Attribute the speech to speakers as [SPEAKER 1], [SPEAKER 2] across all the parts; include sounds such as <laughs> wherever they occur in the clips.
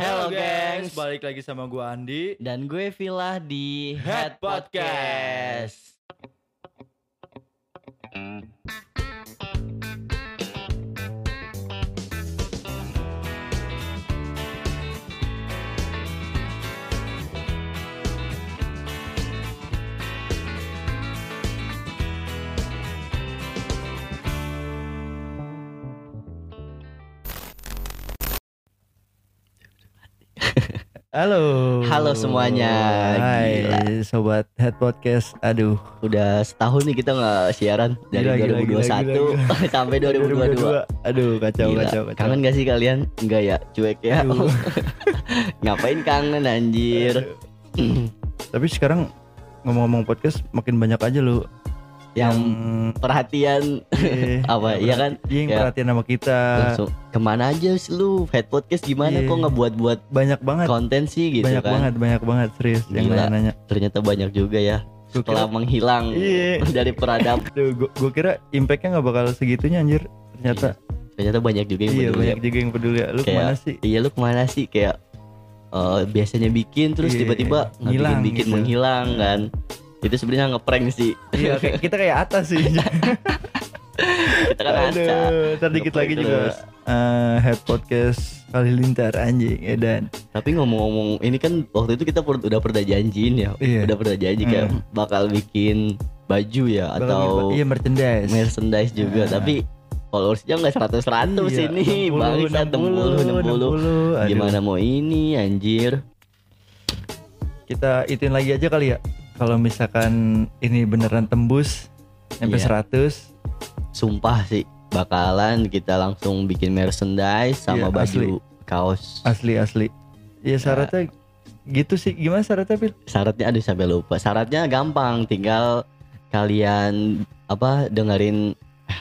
[SPEAKER 1] Hello, gengs.
[SPEAKER 2] balik lagi sama gua Andi.
[SPEAKER 1] Dan gue Villa di
[SPEAKER 2] Head
[SPEAKER 1] Head Podcast.
[SPEAKER 2] Halo.
[SPEAKER 1] Halo semuanya.
[SPEAKER 2] Hai,
[SPEAKER 1] Gila.
[SPEAKER 2] sobat Head Podcast. Aduh,
[SPEAKER 1] Udah setahun nih kita nggak siaran dari
[SPEAKER 2] Gila, gila,
[SPEAKER 1] 2021
[SPEAKER 2] gila, <laughs>
[SPEAKER 1] sampai 2022.
[SPEAKER 2] Aduh, kacau,
[SPEAKER 1] Gila.
[SPEAKER 2] kacau, kacau.
[SPEAKER 1] Kangen gak sih kalian? Enggak ya, cuek ya. <laughs> Ngapain kangen anjir?
[SPEAKER 2] Tapi sekarang ngomong-ngomong podcast makin banyak aja lu
[SPEAKER 1] Yang perhatian
[SPEAKER 2] eh, <laughs>
[SPEAKER 1] apa, iya kan?
[SPEAKER 2] Yang
[SPEAKER 1] Kayak
[SPEAKER 2] perhatian sama kita.
[SPEAKER 1] langsung ke mana aja sih lu? Head podcast gimana
[SPEAKER 2] Iya.
[SPEAKER 1] kok ngebuat-buat
[SPEAKER 2] Banyak banget.
[SPEAKER 1] konten sih gitu
[SPEAKER 2] banyak
[SPEAKER 1] kan?
[SPEAKER 2] banget, banyak banget serius yang nanya-nanya.
[SPEAKER 1] Ternyata banyak juga ya.
[SPEAKER 2] Gua
[SPEAKER 1] Setelah
[SPEAKER 2] kira,
[SPEAKER 1] menghilang
[SPEAKER 2] Iya. <laughs>
[SPEAKER 1] dari <laughs>
[SPEAKER 2] gua, gua kira impactnya nggak bakal segitunya anjir. Ternyata
[SPEAKER 1] ternyata banyak juga yang
[SPEAKER 2] iya
[SPEAKER 1] peduli.
[SPEAKER 2] banyak juga yang peduli. Lu
[SPEAKER 1] Kayak-
[SPEAKER 2] ke mana sih?
[SPEAKER 1] Iya lu ke mana sih kayak eh, biasanya bikin terus
[SPEAKER 2] Iya,
[SPEAKER 1] tiba-tiba nggak
[SPEAKER 2] ngilang
[SPEAKER 1] bikin-bikin
[SPEAKER 2] gitu.
[SPEAKER 1] menghilang kan. Itu sebenarnya ngeprank sih.
[SPEAKER 2] Iya, kayak- kita kayak atas sih. <laughs>
[SPEAKER 1] Kita kan
[SPEAKER 2] ntar dikit lagi juga eh, head podcast kali lintar anjing Edan.
[SPEAKER 1] Tapi ngomong-ngomong ini kan waktu itu kita per- udah pernah janjiin ya.
[SPEAKER 2] Iya.
[SPEAKER 1] Udah pernah janji kayak
[SPEAKER 2] Hmm.
[SPEAKER 1] bakal bikin baju ya
[SPEAKER 2] Bakal
[SPEAKER 1] atau
[SPEAKER 2] gitu, iya merchandise.
[SPEAKER 1] merchandise juga
[SPEAKER 2] Nah.
[SPEAKER 1] tapi followersnya nggak 100 100
[SPEAKER 2] Iya,
[SPEAKER 1] ini
[SPEAKER 2] 60,
[SPEAKER 1] bangsa 60 60
[SPEAKER 2] Aduh.
[SPEAKER 1] gimana mau ini anjir
[SPEAKER 2] Kita ituin lagi aja kali ya. Kalau misalkan ini beneran tembus sampai
[SPEAKER 1] Iya.
[SPEAKER 2] 100
[SPEAKER 1] sumpah sih bakalan kita langsung bikin merchandise sama
[SPEAKER 2] Iya,
[SPEAKER 1] baju
[SPEAKER 2] asli.
[SPEAKER 1] kaos
[SPEAKER 2] asli asli. Iya syaratnya gitu sih. Gimana syaratnya Pil?
[SPEAKER 1] syaratnya aduh sampai lupa syaratnya gampang tinggal kalian apa dengerin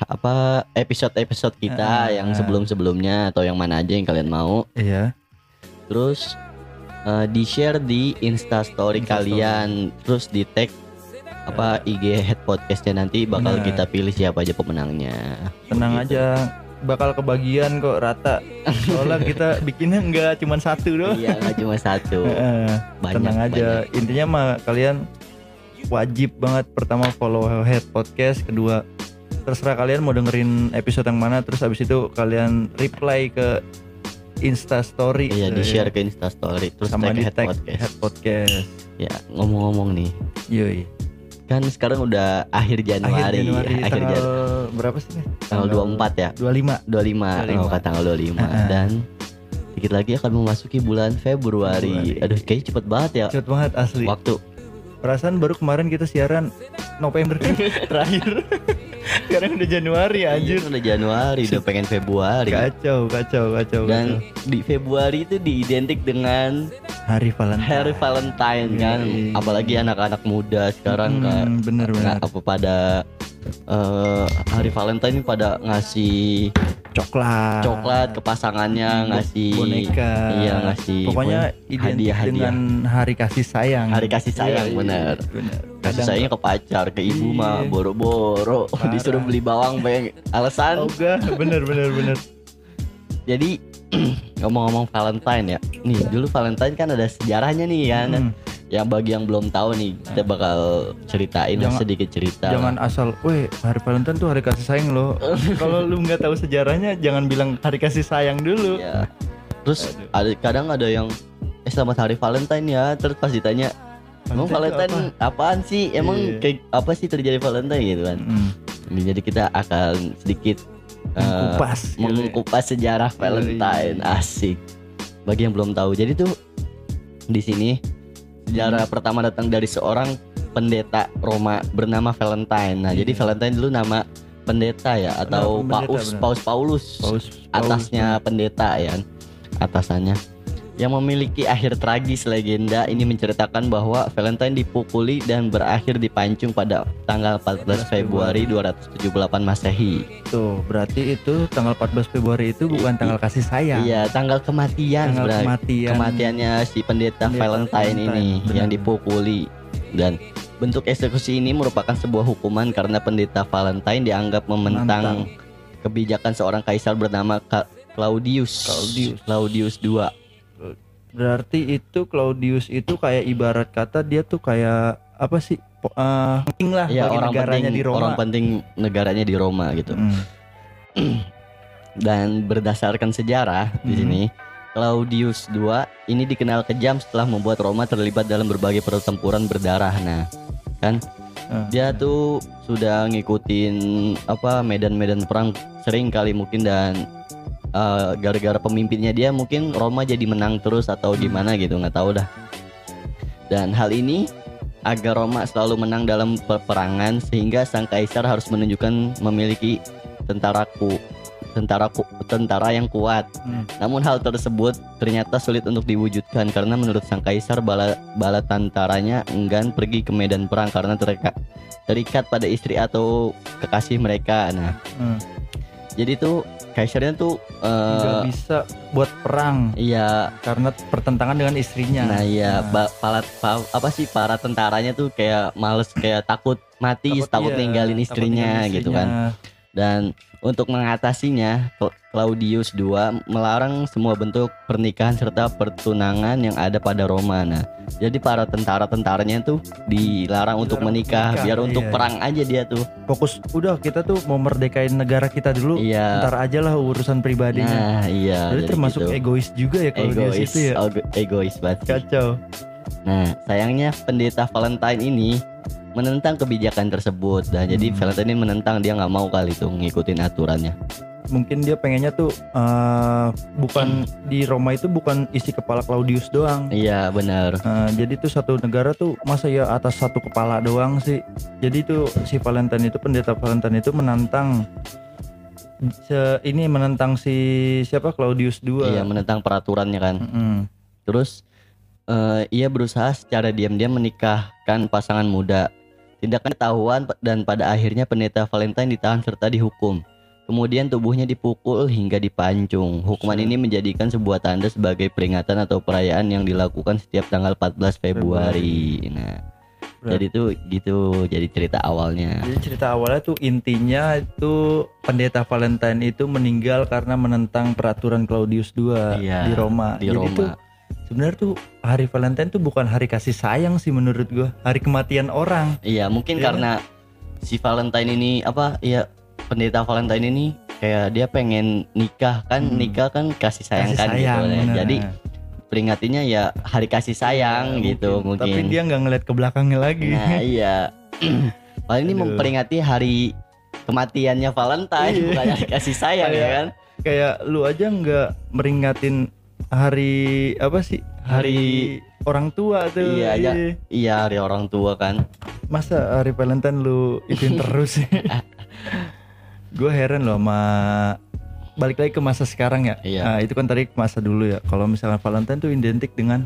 [SPEAKER 1] apa episode-episode kita
[SPEAKER 2] Ah,
[SPEAKER 1] yang sebelum-sebelumnya atau yang mana aja yang kalian mau
[SPEAKER 2] Iya.
[SPEAKER 1] terus eh, di share di Insta story. kalian. Terus di tag apa IG head podcastnya nanti bakal kita pilih siapa aja pemenangnya.
[SPEAKER 2] Tenang
[SPEAKER 1] Begitu.
[SPEAKER 2] aja bakal kebagian kok rata. Soalnya <laughs> kita bikinnya nggak cuma satu doang.
[SPEAKER 1] iya nggak cuma satu. <laughs> Banyak
[SPEAKER 2] tenang aja.
[SPEAKER 1] banyak.
[SPEAKER 2] intinya mah kalian wajib banget. Pertama follow head podcast. Kedua terserah kalian mau dengerin episode yang mana. Terus abis itu kalian reply ke Insta Story
[SPEAKER 1] Iya di
[SPEAKER 2] Eh,
[SPEAKER 1] share ke Insta Story terus
[SPEAKER 2] sama
[SPEAKER 1] tag
[SPEAKER 2] di
[SPEAKER 1] head
[SPEAKER 2] tag
[SPEAKER 1] podcast.
[SPEAKER 2] head podcast
[SPEAKER 1] Ya ngomong-ngomong nih,
[SPEAKER 2] yoi
[SPEAKER 1] kan sekarang udah akhir Januari,
[SPEAKER 2] akhir Januari
[SPEAKER 1] ya, akhir
[SPEAKER 2] tanggal
[SPEAKER 1] Januari,
[SPEAKER 2] berapa sih nih
[SPEAKER 1] tanggal 24 ya,
[SPEAKER 2] 25
[SPEAKER 1] 25,
[SPEAKER 2] 25.
[SPEAKER 1] oh, kan tanggal 25
[SPEAKER 2] Heeh.
[SPEAKER 1] dan dikit lagi akan memasuki bulan Februari.
[SPEAKER 2] Februari.
[SPEAKER 1] Aduh, kayaknya cepet banget ya
[SPEAKER 2] cepet banget asli
[SPEAKER 1] waktu.
[SPEAKER 2] Perasaan baru kemarin kita siaran November kan <laughs> terakhir sekarang udah Januari anjir
[SPEAKER 1] Anjir udah Januari, udah pengen Februari.
[SPEAKER 2] kacau kacau kacau
[SPEAKER 1] Dan
[SPEAKER 2] kacau.
[SPEAKER 1] di Februari itu diidentik dengan
[SPEAKER 2] hari Valentine
[SPEAKER 1] Hari Valentine kan,
[SPEAKER 2] Yoi.
[SPEAKER 1] apalagi anak-anak muda sekarang kan
[SPEAKER 2] Hmm, bener bener
[SPEAKER 1] nggak apa pada eh, hari Valentine pada ngasih
[SPEAKER 2] coklat.
[SPEAKER 1] Coklat ke pasangannya
[SPEAKER 2] Bo-
[SPEAKER 1] ngasih
[SPEAKER 2] boneka.
[SPEAKER 1] iya ngasih
[SPEAKER 2] pokoknya identik
[SPEAKER 1] hadiah-hadiah.
[SPEAKER 2] dengan hari kasih sayang.
[SPEAKER 1] Hari kasih sayang,
[SPEAKER 2] Iya,
[SPEAKER 1] bener.
[SPEAKER 2] bener.
[SPEAKER 1] Kasih sayangnya ke pacar ke ibu
[SPEAKER 2] Iya.
[SPEAKER 1] mah boro-boro. <laughs> Disuruh beli bawang banyak alasan?
[SPEAKER 2] Ogah, bener bener bener. <laughs>
[SPEAKER 1] Jadi <clears throat> ngomong-ngomong Valentine ya. Nih dulu Valentine kan ada sejarahnya nih kan?
[SPEAKER 2] Hmm,
[SPEAKER 1] yang bagi yang belum tahu nih kita bakal ceritain lah
[SPEAKER 2] Jangan-
[SPEAKER 1] sedikit cerita
[SPEAKER 2] jangan asal, weh hari Valentine tuh hari kasih sayang loh. <laughs> Kalau lu nggak tahu sejarahnya, jangan bilang hari kasih sayang dulu.
[SPEAKER 1] ya terus
[SPEAKER 2] Aduh.
[SPEAKER 1] ada kadang ada yang eh selamat hari Valentine ya terus pas ditanya Emang
[SPEAKER 2] Valentine
[SPEAKER 1] Valentine apaan sih? Emang
[SPEAKER 2] Iya.
[SPEAKER 1] kayak apa sih terjadi Valentine gitu kan?
[SPEAKER 2] Hmm,
[SPEAKER 1] Ini Jadi kita akan sedikit eh,
[SPEAKER 2] Mengupas, ya.
[SPEAKER 1] mengupas sejarah Valentine. Asik. Bagi yang belum tahu. Jadi tuh di sini sejarah
[SPEAKER 2] Hmm.
[SPEAKER 1] pertama datang dari seorang pendeta Roma bernama Valentine. Nah,
[SPEAKER 2] Iya.
[SPEAKER 1] jadi Valentine dulu nama pendeta ya atau
[SPEAKER 2] pendeta,
[SPEAKER 1] Paus. Paus Paulus.
[SPEAKER 2] Paus,
[SPEAKER 1] atasnya pendeta ya atasannya yang memiliki akhir tragis legenda ini menceritakan bahwa Valentine dipukuli dan berakhir dipancung pada tanggal 14 Februari 278 Masehi.
[SPEAKER 2] Tuh, berarti itu tanggal 14 Februari itu bukan tanggal kasih sayang.
[SPEAKER 1] Iya, tanggal kematian
[SPEAKER 2] Tanggal
[SPEAKER 1] sebenarnya.
[SPEAKER 2] kematian.
[SPEAKER 1] Kematiannya si pendeta,
[SPEAKER 2] Pendeta
[SPEAKER 1] Valentine,
[SPEAKER 2] Valentine,
[SPEAKER 1] ini
[SPEAKER 2] benar.
[SPEAKER 1] yang dipukuli dan bentuk eksekusi ini merupakan sebuah hukuman karena pendeta Valentine dianggap mementang kebijakan seorang kaisar bernama Claudius
[SPEAKER 2] Claudius.
[SPEAKER 1] Claudius II
[SPEAKER 2] Berarti itu Claudius itu kayak ibarat kata dia tuh kayak apa sih? Eh, penting lah
[SPEAKER 1] ya orang
[SPEAKER 2] negaranya
[SPEAKER 1] penting
[SPEAKER 2] di Roma.
[SPEAKER 1] orang penting negaranya di Roma gitu
[SPEAKER 2] Hmm. <clears throat>
[SPEAKER 1] dan berdasarkan sejarah di
[SPEAKER 2] Mhm.
[SPEAKER 1] sini Claudius II ini dikenal kejam setelah membuat Roma terlibat dalam berbagai pertempuran berdarah nah kan
[SPEAKER 2] Eh,
[SPEAKER 1] dia tuh sudah ngikutin apa medan-medan perang sering kali mungkin dan eh, gara-gara pemimpinnya dia mungkin Roma jadi menang terus atau gimana gitu nggak tahu dah dan hal ini agar Roma selalu menang dalam peperangan sehingga sang kaisar harus menunjukkan memiliki tentaraku tentara ku- tentara yang kuat
[SPEAKER 2] Hmm.
[SPEAKER 1] namun hal tersebut ternyata sulit untuk diwujudkan karena menurut sang kaisar bala bala tentaranya enggan pergi ke medan perang karena terikat terikat pada istri atau kekasih mereka. Nah,
[SPEAKER 2] Hmm.
[SPEAKER 1] Jadi tuh kaisarnya tuh
[SPEAKER 2] nggak bisa buat perang
[SPEAKER 1] iya
[SPEAKER 2] karena pertentangan dengan istrinya.
[SPEAKER 1] nah iya
[SPEAKER 2] Nah.
[SPEAKER 1] ba- pala- pa- apa sih para tentaranya tuh kayak males kayak takut mati takut,
[SPEAKER 2] iya,
[SPEAKER 1] ninggalin
[SPEAKER 2] takut
[SPEAKER 1] istrinya
[SPEAKER 2] ninggalin
[SPEAKER 1] gitu kan.
[SPEAKER 2] istrinya.
[SPEAKER 1] Dan untuk mengatasinya, Claudius II melarang semua bentuk pernikahan serta pertunangan yang ada pada Roma. Nah, jadi para tentara-tentaranya tuh dilarang untuk menikah,
[SPEAKER 2] menikah,
[SPEAKER 1] biar untuk
[SPEAKER 2] iya.
[SPEAKER 1] perang aja dia tuh.
[SPEAKER 2] Fokus udah kita tuh mau merdekain negara kita dulu.
[SPEAKER 1] Iya.
[SPEAKER 2] Ntar aja lah urusan pribadinya.
[SPEAKER 1] Nah, iya.
[SPEAKER 2] Jadi
[SPEAKER 1] jadi
[SPEAKER 2] termasuk
[SPEAKER 1] gitu.
[SPEAKER 2] egois juga ya kalau dia
[SPEAKER 1] egois,
[SPEAKER 2] situ ya.
[SPEAKER 1] ego- egois banget.
[SPEAKER 2] Kacau.
[SPEAKER 1] Nah, sayangnya pendeta Valentine ini menentang kebijakan tersebut. Dan jadi
[SPEAKER 2] Hmm.
[SPEAKER 1] Valentine ini menentang dia nggak mau kali tuh ngikutin aturannya.
[SPEAKER 2] Mungkin dia pengennya tuh eh, bukan di Roma itu bukan isi kepala Claudius doang.
[SPEAKER 1] Iya, benar.
[SPEAKER 2] Eh, jadi tuh satu negara tuh masa ya atas satu kepala doang sih. Jadi tuh si Valentine itu pendeta Valentine itu menantang se- ini menantang si siapa Claudius II.
[SPEAKER 1] Iya, menentang peraturannya kan.
[SPEAKER 2] Mm-mm.
[SPEAKER 1] Terus eh, ia berusaha secara diam-diam menikahkan pasangan muda. Tindakan ketahuan dan pada akhirnya pendeta Valentine ditahan serta dihukum. Kemudian tubuhnya dipukul hingga dipancung. Hukuman ini menjadikan sebuah tanda sebagai peringatan atau perayaan yang dilakukan setiap tanggal 14 Februari. Nah,
[SPEAKER 2] Berat.
[SPEAKER 1] jadi tuh gitu jadi cerita awalnya.
[SPEAKER 2] Jadi cerita awalnya tuh intinya itu pendeta Valentine itu meninggal karena menentang peraturan Claudius II
[SPEAKER 1] Iya,
[SPEAKER 2] di Roma.
[SPEAKER 1] Di
[SPEAKER 2] Jadi
[SPEAKER 1] Roma.
[SPEAKER 2] tuh sebenarnya tuh hari Valentine tuh bukan hari kasih sayang sih menurut gua, hari kematian orang.
[SPEAKER 1] Iya, mungkin
[SPEAKER 2] Iya
[SPEAKER 1] karena si Valentine ini apa ya pendeta Valentine ini kayak dia pengen nikah kan
[SPEAKER 2] Hmm.
[SPEAKER 1] nikah kan kasih sayang
[SPEAKER 2] kasih
[SPEAKER 1] kan gitu.
[SPEAKER 2] sayang.
[SPEAKER 1] ya.
[SPEAKER 2] bener.
[SPEAKER 1] Jadi peringatinya ya hari kasih sayang
[SPEAKER 2] Ya,
[SPEAKER 1] gitu mungkin.
[SPEAKER 2] Tapi dia nggak ngeliat ke belakangnya lagi.
[SPEAKER 1] Nah, iya. <clears throat> Paling ini
[SPEAKER 2] Aduh.
[SPEAKER 1] memperingati hari kematiannya Valentine
[SPEAKER 2] Iya.
[SPEAKER 1] bukan hari kasih sayang ya kan.
[SPEAKER 2] Kayak lu aja nggak meringatin hari apa sih?
[SPEAKER 1] Hari-
[SPEAKER 2] orang tua tuh.
[SPEAKER 1] Iya, aja. Iya, hari orang tua kan.
[SPEAKER 2] Masa hari Valentine lu ituin <laughs> terus sih? <laughs> gue heran loh sama balik lagi ke masa sekarang ya.
[SPEAKER 1] Iya.
[SPEAKER 2] Nah, itu kan tadi masa dulu ya. Kalau misalnya Valentine tuh identik dengan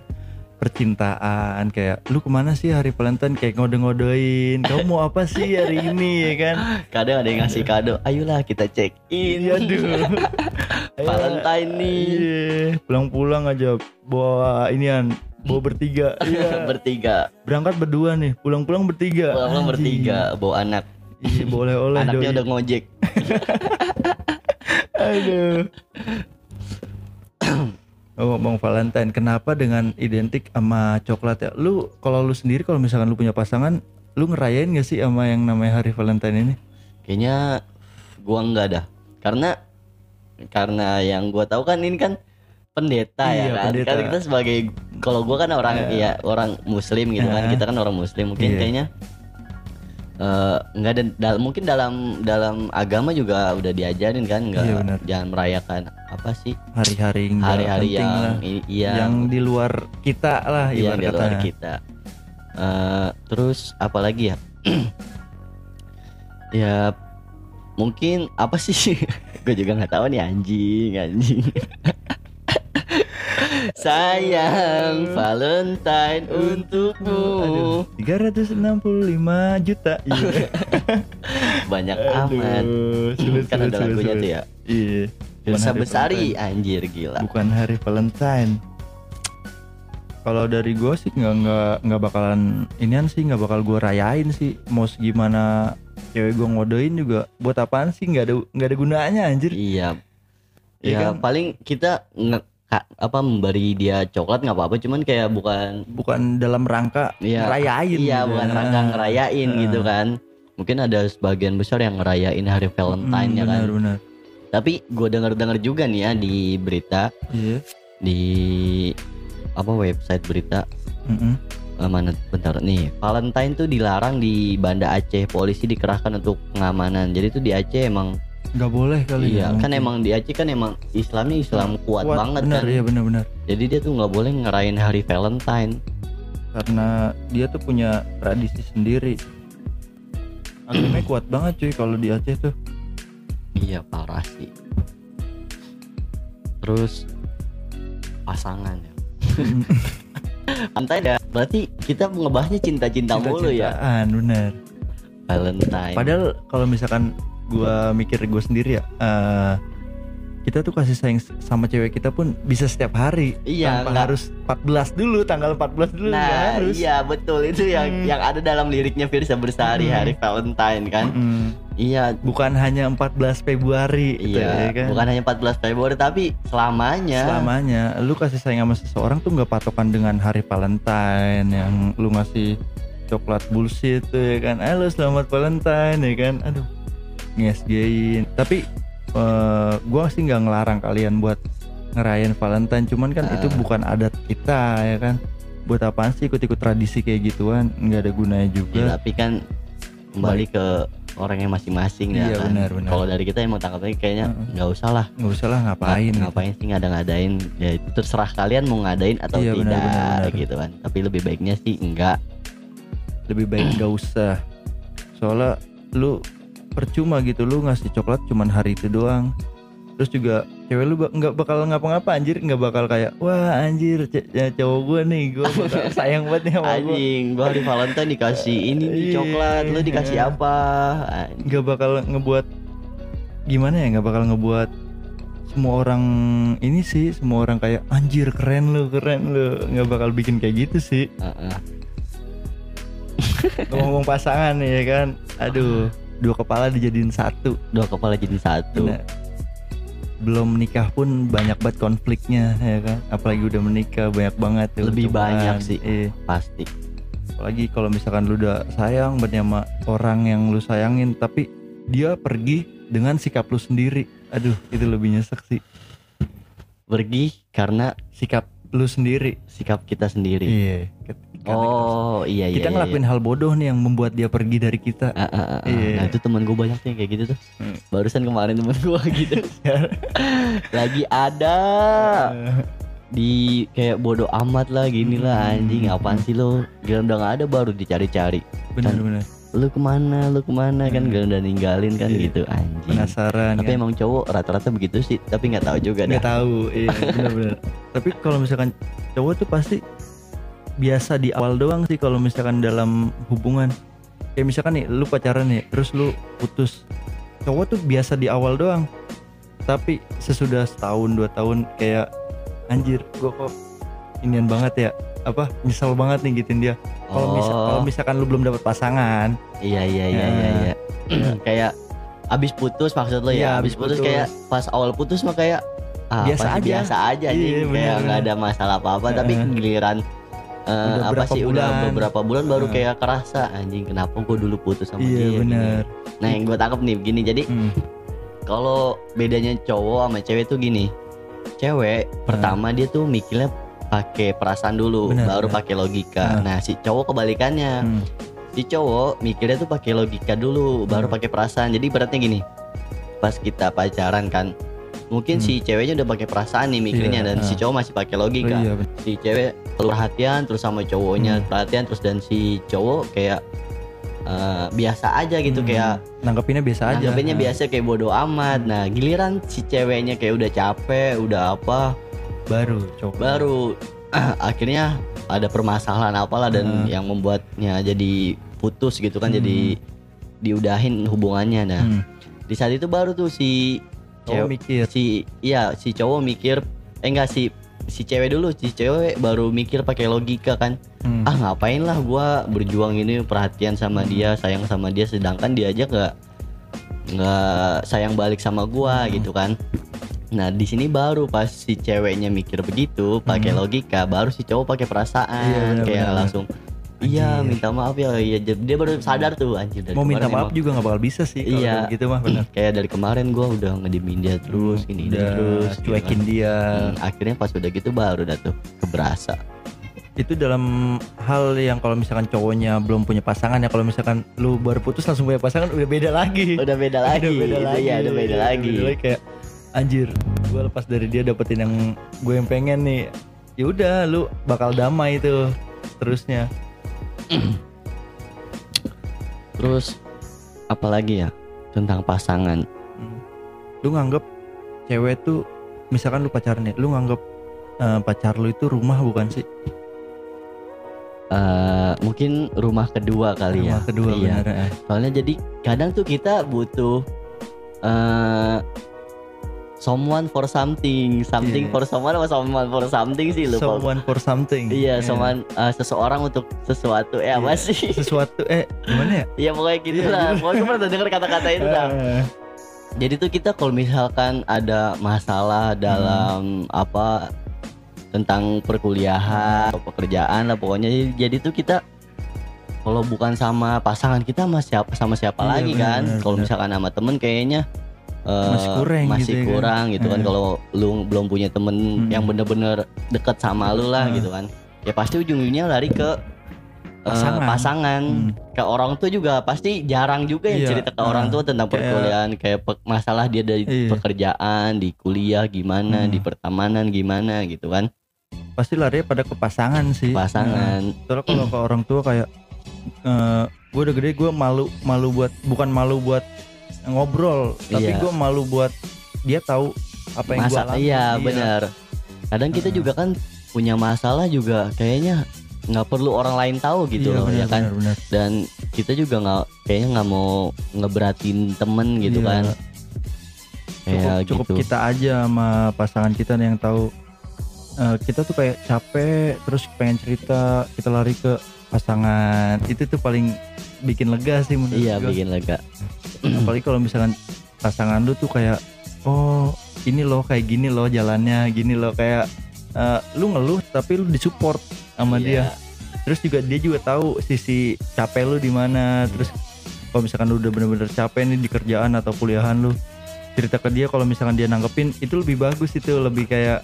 [SPEAKER 2] percintaan kayak lu ke mana sih hari Valentine kayak ngode-ngodein kamu mau apa sih hari ini ya kan
[SPEAKER 1] Kadang ada yang ngasih kado. Ayolah kita check in.
[SPEAKER 2] iya aduh <laughs>
[SPEAKER 1] Valentine nih.
[SPEAKER 2] iya pulang-pulang aja bawa inian bawa bertiga <laughs> iya
[SPEAKER 1] Bertiga.
[SPEAKER 2] berangkat berdua nih pulang-pulang bertiga
[SPEAKER 1] Pulang
[SPEAKER 2] Anjing.
[SPEAKER 1] bertiga bawa anak.
[SPEAKER 2] Iya boleh oleh
[SPEAKER 1] Anaknya udah ngojek. <laughs>
[SPEAKER 2] Aduh. Oh, ngomong Valentine, kenapa dengan identik sama coklat ya? Lu kalau lu sendiri kalau misalkan lu punya pasangan, lu ngerayain gak sih sama yang namanya hari Valentine ini?
[SPEAKER 1] Kayaknya gua enggak dah. Karena karena yang gua tahu kan ini kan pendeta
[SPEAKER 2] Iya,
[SPEAKER 1] ya kan.
[SPEAKER 2] pendeta.
[SPEAKER 1] Kan kita sebagai kalau gua kan orang
[SPEAKER 2] Iya.
[SPEAKER 1] ya orang muslim gitu kan.
[SPEAKER 2] Iya.
[SPEAKER 1] Kita kan orang muslim mungkin
[SPEAKER 2] Iya.
[SPEAKER 1] kayaknya eh enggak ada dal- mungkin dalam dalam agama juga udah diajarin kan enggak
[SPEAKER 2] Iya,
[SPEAKER 1] jangan merayakan apa sih?
[SPEAKER 2] Hari-hari nggak
[SPEAKER 1] hari-hari yang
[SPEAKER 2] lah.
[SPEAKER 1] iya.
[SPEAKER 2] Yang di luar kita lah ibarat
[SPEAKER 1] di luar
[SPEAKER 2] katanya.
[SPEAKER 1] kita. Eh, terus apa lagi ya? <clears throat> Ya mungkin apa sih? <laughs> Gue juga nggak tahu nih anjing anjing <laughs> sayang Valentine untukmu
[SPEAKER 2] Aduh, 365 juta. Iya. <laughs>
[SPEAKER 1] banyak amat
[SPEAKER 2] sulit,
[SPEAKER 1] kan
[SPEAKER 2] sulit,
[SPEAKER 1] ada lagunya
[SPEAKER 2] sulit.
[SPEAKER 1] tuh ya
[SPEAKER 2] Iya. Hari
[SPEAKER 1] Besari anjir gila
[SPEAKER 2] bukan hari Valentine. Kalau dari gue sih nggak nggak nggak bakalan inian sih nggak bakal gue rayain sih. Mau gimana cewek gue ngodein juga buat apaan sih nggak ada nggak ada gunanya anjir.
[SPEAKER 1] iya
[SPEAKER 2] Iya
[SPEAKER 1] ya
[SPEAKER 2] kan?
[SPEAKER 1] paling kita nge- apa memberi dia coklat nggak apa-apa cuman kayak bukan
[SPEAKER 2] bukan dalam rangka
[SPEAKER 1] Iya.
[SPEAKER 2] ngerayain
[SPEAKER 1] iya
[SPEAKER 2] gitu.
[SPEAKER 1] bukan rangka ngerayain
[SPEAKER 2] Ah.
[SPEAKER 1] gitu kan. Mungkin ada sebagian besar yang ngerayain hari Valentine
[SPEAKER 2] Hmm,
[SPEAKER 1] ya kan.
[SPEAKER 2] benar. Benar
[SPEAKER 1] tapi gue dengar-dengar juga nih ya di berita.
[SPEAKER 2] Iya.
[SPEAKER 1] Di apa website berita.
[SPEAKER 2] Mm-mm.
[SPEAKER 1] eh, mana bentar. Nih Valentine tuh dilarang di Banda Aceh. Polisi dikerahkan untuk pengamanan. Jadi tuh di Aceh emang
[SPEAKER 2] nggak boleh kali
[SPEAKER 1] iya
[SPEAKER 2] ya
[SPEAKER 1] kan
[SPEAKER 2] mungkin.
[SPEAKER 1] emang di Aceh kan emang Islamnya Islam kuat, banget
[SPEAKER 2] benar
[SPEAKER 1] kan.
[SPEAKER 2] iya benar benar
[SPEAKER 1] jadi dia tuh nggak boleh ngerayain hari Valentine.
[SPEAKER 2] Karena dia tuh punya tradisi sendiri. Agamanya <clears throat> kuat banget cuy kalau di Aceh tuh.
[SPEAKER 1] Iya parah sih. Terus pasangan ya. <laughs> Valentine ya berarti kita ngebahasnya cinta-cinta mulu ya?
[SPEAKER 2] Cinta-cintaan, benar.
[SPEAKER 1] Valentine.
[SPEAKER 2] Padahal kalau misalkan gua mikir gue sendiri ya, eh, kita tuh kasih sayang sama cewek kita pun bisa setiap hari.
[SPEAKER 1] Iya,
[SPEAKER 2] tanpa
[SPEAKER 1] nggak-
[SPEAKER 2] harus 14 dulu, tanggal 14 dulu
[SPEAKER 1] Nah,
[SPEAKER 2] harus.
[SPEAKER 1] iya betul itu yang
[SPEAKER 2] Hmm.
[SPEAKER 1] yang ada dalam liriknya Firsa Bersari
[SPEAKER 2] Hmm.
[SPEAKER 1] hari Valentine kan.
[SPEAKER 2] Mm-mm.
[SPEAKER 1] Iya,
[SPEAKER 2] Bukan hanya 14 Februari, gitu
[SPEAKER 1] iya,
[SPEAKER 2] ya kan?
[SPEAKER 1] bukan hanya 14 Februari tapi selamanya.
[SPEAKER 2] Selamanya, lu kasih sayang sama seseorang tuh nggak patokan dengan hari Valentine yang lu ngasih coklat bullshit tuh ya kan. Halo selamat Valentine ya kan. Aduh, ngesgein. Tapi eh, gua sih nggak ngelarang kalian buat ngerayain Valentine, cuman kan itu
[SPEAKER 1] Ah.
[SPEAKER 2] bukan adat kita ya kan. Buat apaan sih ikut-ikut tradisi kayak gituan? Nggak ada gunanya
[SPEAKER 1] Ya,
[SPEAKER 2] juga.
[SPEAKER 1] tapi kan kembali ke orang yang masing-masing ya
[SPEAKER 2] Iya,
[SPEAKER 1] kan.
[SPEAKER 2] benar, benar.
[SPEAKER 1] Kalau dari kita emang tanggapannya kayaknya nggak usah lah.
[SPEAKER 2] Nggak usah lah ngapain. gitu.
[SPEAKER 1] ngapain sih ngada-ngadain ya itu terserah kalian mau ngadain atau
[SPEAKER 2] Iya,
[SPEAKER 1] tidak
[SPEAKER 2] benar, benar, benar.
[SPEAKER 1] gitu kan tapi lebih baiknya sih enggak
[SPEAKER 2] lebih baik nggak usah soalnya lu percuma gitu. Lu ngasih coklat cuman hari itu doang. Terus juga cewek lu nggak bakal ngapa-ngapa anjir. Nggak bakal kayak wah anjir ya, cowok gue nih gue bakal <laughs> sayang banget nih sama gue
[SPEAKER 1] anjing gua hari Valentine dikasih ini nih
[SPEAKER 2] Iya.
[SPEAKER 1] coklat. Lu dikasih apa?
[SPEAKER 2] Nggak bakal ngebuat gimana ya nggak bakal ngebuat semua orang ini sih semua orang kayak anjir keren lu keren lu. Nggak bakal bikin kayak gitu sih.
[SPEAKER 1] Heeh.
[SPEAKER 2] ngomong pasangan ya kan? Aduh dua kepala dijadiin satu
[SPEAKER 1] dua kepala jadi satu
[SPEAKER 2] Bener. belum menikah pun banyak banget konfliknya ya kan apalagi udah menikah banyak banget tuh
[SPEAKER 1] Lebih
[SPEAKER 2] cobaan.
[SPEAKER 1] banyak sih.
[SPEAKER 2] Iya.
[SPEAKER 1] pasti
[SPEAKER 2] apalagi kalau misalkan lu udah sayang banget sama orang yang lu sayangin tapi dia pergi dengan sikap lu sendiri aduh itu lebih nyesek sih
[SPEAKER 1] pergi karena
[SPEAKER 2] sikap lu sendiri
[SPEAKER 1] sikap kita sendiri
[SPEAKER 2] iya
[SPEAKER 1] oh iya iya
[SPEAKER 2] kita
[SPEAKER 1] iya,
[SPEAKER 2] ngelakuin hal bodoh nih yang membuat dia pergi dari kita
[SPEAKER 1] ah, ah, ah.
[SPEAKER 2] Iya.
[SPEAKER 1] Nah itu temen gue banyak tuh yang kayak gitu tuh
[SPEAKER 2] Hmm.
[SPEAKER 1] Barusan kemarin temen gue <laughs> gitu Lagi ada <laughs> di kayak bodoh amat lah gini lah
[SPEAKER 2] Hmm.
[SPEAKER 1] anjing apaan sih lo Gila udah gak ada baru dicari-cari
[SPEAKER 2] bener-bener
[SPEAKER 1] Lu ke mana lu ke mana kan
[SPEAKER 2] Hmm.
[SPEAKER 1] gila udah ninggalin kan
[SPEAKER 2] Iya.
[SPEAKER 1] gitu anjing
[SPEAKER 2] penasaran
[SPEAKER 1] Tapi
[SPEAKER 2] kan?
[SPEAKER 1] emang cowok rata-rata begitu sih Tapi nggak tahu juga
[SPEAKER 2] nggak tahu iya benar-benar <laughs> tapi kalau misalkan cowok tuh pasti biasa di awal doang sih kalau misalkan dalam hubungan kayak misalkan nih lu pacaran nih terus lu putus cowok tuh biasa di awal doang tapi sesudah setahun dua tahun kayak anjir gua kok inian banget ya apa nyesel banget nih gituin dia kalau misal
[SPEAKER 1] Oh.
[SPEAKER 2] kalau misalkan lu belum dapat pasangan
[SPEAKER 1] Iya iya iya iya
[SPEAKER 2] Nah.
[SPEAKER 1] iya Kayak abis putus maksud lo
[SPEAKER 2] Iya,
[SPEAKER 1] ya
[SPEAKER 2] abis
[SPEAKER 1] Abis putus,
[SPEAKER 2] putus.
[SPEAKER 1] kayak pas awal putus mah kayak ah,
[SPEAKER 2] Biasa aja.
[SPEAKER 1] biasa aja
[SPEAKER 2] Iya,
[SPEAKER 1] nih
[SPEAKER 2] bener,
[SPEAKER 1] kayak nggak ada masalah apa-apa tapi
[SPEAKER 2] Heeh.
[SPEAKER 1] giliran eh,
[SPEAKER 2] Udah
[SPEAKER 1] apa sih udah
[SPEAKER 2] bulan.
[SPEAKER 1] beberapa bulan baru kayak kerasa anjing kenapa gue dulu putus sama dia
[SPEAKER 2] iya
[SPEAKER 1] gini.
[SPEAKER 2] benar
[SPEAKER 1] Nah yang gue tangkap nih gini jadi
[SPEAKER 2] Hmm.
[SPEAKER 1] kalau bedanya cowok sama cewek tuh gini cewek pertama dia tuh mikirnya pakai perasaan dulu
[SPEAKER 2] Bener,
[SPEAKER 1] baru
[SPEAKER 2] bener.
[SPEAKER 1] pakai logika.
[SPEAKER 2] Nah.
[SPEAKER 1] Nah si cowok kebalikannya
[SPEAKER 2] Hmm.
[SPEAKER 1] si cowok mikirnya tuh pakai logika dulu baru
[SPEAKER 2] Hmm.
[SPEAKER 1] pakai perasaan jadi beratnya gini pas kita pacaran kan mungkin
[SPEAKER 2] Hmm.
[SPEAKER 1] si ceweknya udah pakai perasaan nih mikirnya
[SPEAKER 2] Iya,
[SPEAKER 1] dan si
[SPEAKER 2] ah.
[SPEAKER 1] cowok masih pakai
[SPEAKER 2] Oh,
[SPEAKER 1] logika
[SPEAKER 2] iya bener.
[SPEAKER 1] si cewek perhatian terus sama cowoknya
[SPEAKER 2] Hmm.
[SPEAKER 1] perhatian terus dan si cowok kayak eh, biasa aja gitu
[SPEAKER 2] Hmm.
[SPEAKER 1] kayak
[SPEAKER 2] nanggapinnya biasa aja
[SPEAKER 1] nanggepinnya
[SPEAKER 2] Nah.
[SPEAKER 1] biasa kayak bodoh amat nah giliran si ceweknya kayak udah capek udah apa
[SPEAKER 2] baru coba
[SPEAKER 1] baru <clears throat> akhirnya ada permasalahan apalah dan
[SPEAKER 2] Hmm.
[SPEAKER 1] yang membuatnya jadi putus gitu kan
[SPEAKER 2] Hmm.
[SPEAKER 1] jadi diudahin hubungannya nah
[SPEAKER 2] Hmm.
[SPEAKER 1] di saat itu baru tuh si
[SPEAKER 2] Cowok
[SPEAKER 1] cewek
[SPEAKER 2] mikir
[SPEAKER 1] si iya si cowok mikir eh enggak si si cewek dulu si cewek baru mikir pakai logika kan
[SPEAKER 2] Hmm.
[SPEAKER 1] ah ngapain lah gua berjuang ini perhatian sama
[SPEAKER 2] Hmm.
[SPEAKER 1] dia sayang sama dia sedangkan dia aja nggak nggak sayang balik sama gua
[SPEAKER 2] Hmm.
[SPEAKER 1] gitu kan Nah di sini baru pas si ceweknya mikir begitu pakai
[SPEAKER 2] Hmm.
[SPEAKER 1] logika, baru si cowok pakai perasaan
[SPEAKER 2] Iya,
[SPEAKER 1] kayak langsung. Iya minta maaf ya, iya dia baru sadar tuh anjir dari
[SPEAKER 2] mau minta maaf
[SPEAKER 1] emang-
[SPEAKER 2] juga nggak bakal bisa sih kalau
[SPEAKER 1] Iya.
[SPEAKER 2] gitu mah benar
[SPEAKER 1] kayak dari kemarin gua udah ngediemin dia terus ini ini
[SPEAKER 2] udah
[SPEAKER 1] terus gitu
[SPEAKER 2] cuekin
[SPEAKER 1] kan.
[SPEAKER 2] dia.
[SPEAKER 1] Hmm, akhirnya pas udah gitu baru dah tuh keberasa.
[SPEAKER 2] Itu dalam hal yang kalau misalkan cowoknya belum punya pasangan ya kalau misalkan lu baru putus langsung punya pasangan udah beda lagi.
[SPEAKER 1] Udah beda <laughs> lagi.
[SPEAKER 2] udah beda lagi.
[SPEAKER 1] ya udah beda
[SPEAKER 2] Iya,
[SPEAKER 1] lagi.
[SPEAKER 2] beda lagi kayak anjir gue lepas dari dia dapetin yang gue yang pengen nih. Ya udah lu bakal damai itu terusnya <clears throat>
[SPEAKER 1] terus apalagi ya tentang pasangan
[SPEAKER 2] Hmm. lu nganggep cewek tuh misalkan lu pacaran nih lu nganggep eh, pacar lu itu rumah bukan sih
[SPEAKER 1] Eh, mungkin rumah kedua kali ya
[SPEAKER 2] rumah kedua
[SPEAKER 1] iya
[SPEAKER 2] benar ya.
[SPEAKER 1] soalnya jadi kadang tuh kita butuh eh someone for something something
[SPEAKER 2] Iya.
[SPEAKER 1] for someone apa someone for something sih lupa
[SPEAKER 2] someone for something.
[SPEAKER 1] Iya someone eh, seseorang untuk sesuatu. Eh apa
[SPEAKER 2] Iya.
[SPEAKER 1] sih? <laughs>
[SPEAKER 2] Sesuatu eh gimana ya?
[SPEAKER 1] Iya pokoknya gitu
[SPEAKER 2] Iya,
[SPEAKER 1] lah.
[SPEAKER 2] Gitu.
[SPEAKER 1] pokoknya pernah denger kata-kata itu lah
[SPEAKER 2] Eh,
[SPEAKER 1] jadi tuh kita kalau misalkan ada masalah dalam apa tentang perkuliahan atau pekerjaan lah pokoknya. Jadi tuh kita kalau bukan sama pasangan kita sama siapa sama siapa
[SPEAKER 2] Iya,
[SPEAKER 1] lagi kan?
[SPEAKER 2] benar,
[SPEAKER 1] kalau misalkan sama temen kayaknya eh,
[SPEAKER 2] Masih kurang
[SPEAKER 1] masih
[SPEAKER 2] gitu ya kan.
[SPEAKER 1] kurang gitu kan
[SPEAKER 2] Eh.
[SPEAKER 1] kalau lu belum punya temen
[SPEAKER 2] Hmm.
[SPEAKER 1] yang bener-bener deket sama lu lah
[SPEAKER 2] Eh.
[SPEAKER 1] gitu kan ya pasti ujung-ujungnya lari ke eh,
[SPEAKER 2] Pasangan.
[SPEAKER 1] pasangan
[SPEAKER 2] Hmm.
[SPEAKER 1] ke orang tua juga pasti jarang juga yang
[SPEAKER 2] Iya,
[SPEAKER 1] cerita ke orang
[SPEAKER 2] ah,
[SPEAKER 1] tua tentang
[SPEAKER 2] kayak-
[SPEAKER 1] perkuliahan kayak pe- masalah dia dari
[SPEAKER 2] Iya.
[SPEAKER 1] pekerjaan di kuliah gimana
[SPEAKER 2] Hmm.
[SPEAKER 1] di pertemanan gimana gitu kan
[SPEAKER 2] pasti lari pada ke pasangan sih
[SPEAKER 1] pasangan
[SPEAKER 2] Nah, soalnya kalau ke orang tua kayak gue udah gede gue malu malu buat bukan malu buat ngobrol tapi
[SPEAKER 1] Iya.
[SPEAKER 2] gue malu buat dia tahu apa yang gue alami.
[SPEAKER 1] iya benar. Kadang kita juga kan punya masalah juga kayaknya nggak perlu orang lain tahu gitu
[SPEAKER 2] Iya,
[SPEAKER 1] loh
[SPEAKER 2] benar,
[SPEAKER 1] ya kan?
[SPEAKER 2] benar, benar.
[SPEAKER 1] dan kita juga nggak kayaknya nggak mau ngeberatin temen gitu
[SPEAKER 2] Iya.
[SPEAKER 1] kan?
[SPEAKER 2] Cukup,
[SPEAKER 1] kayak
[SPEAKER 2] cukup
[SPEAKER 1] gitu.
[SPEAKER 2] kita aja sama pasangan kita yang tahu eh, kita tuh kayak capek terus pengen cerita kita lari ke pasangan. Itu tuh paling bikin lega sih menurut
[SPEAKER 1] iya
[SPEAKER 2] gua.
[SPEAKER 1] bikin lega.
[SPEAKER 2] Apalagi kalau misalkan pasangan lu tuh kayak oh ini loh kayak gini loh jalannya gini loh kayak eh, lu ngeluh tapi lu disupport sama
[SPEAKER 1] Iya.
[SPEAKER 2] dia. Terus juga dia juga tahu sisi capek lu di mana. Terus kalau misalkan lu udah bener-bener capek nih di kerjaan atau kuliahan lu cerita ke dia kalau misalkan dia nanggepin itu lebih bagus itu. Lebih kayak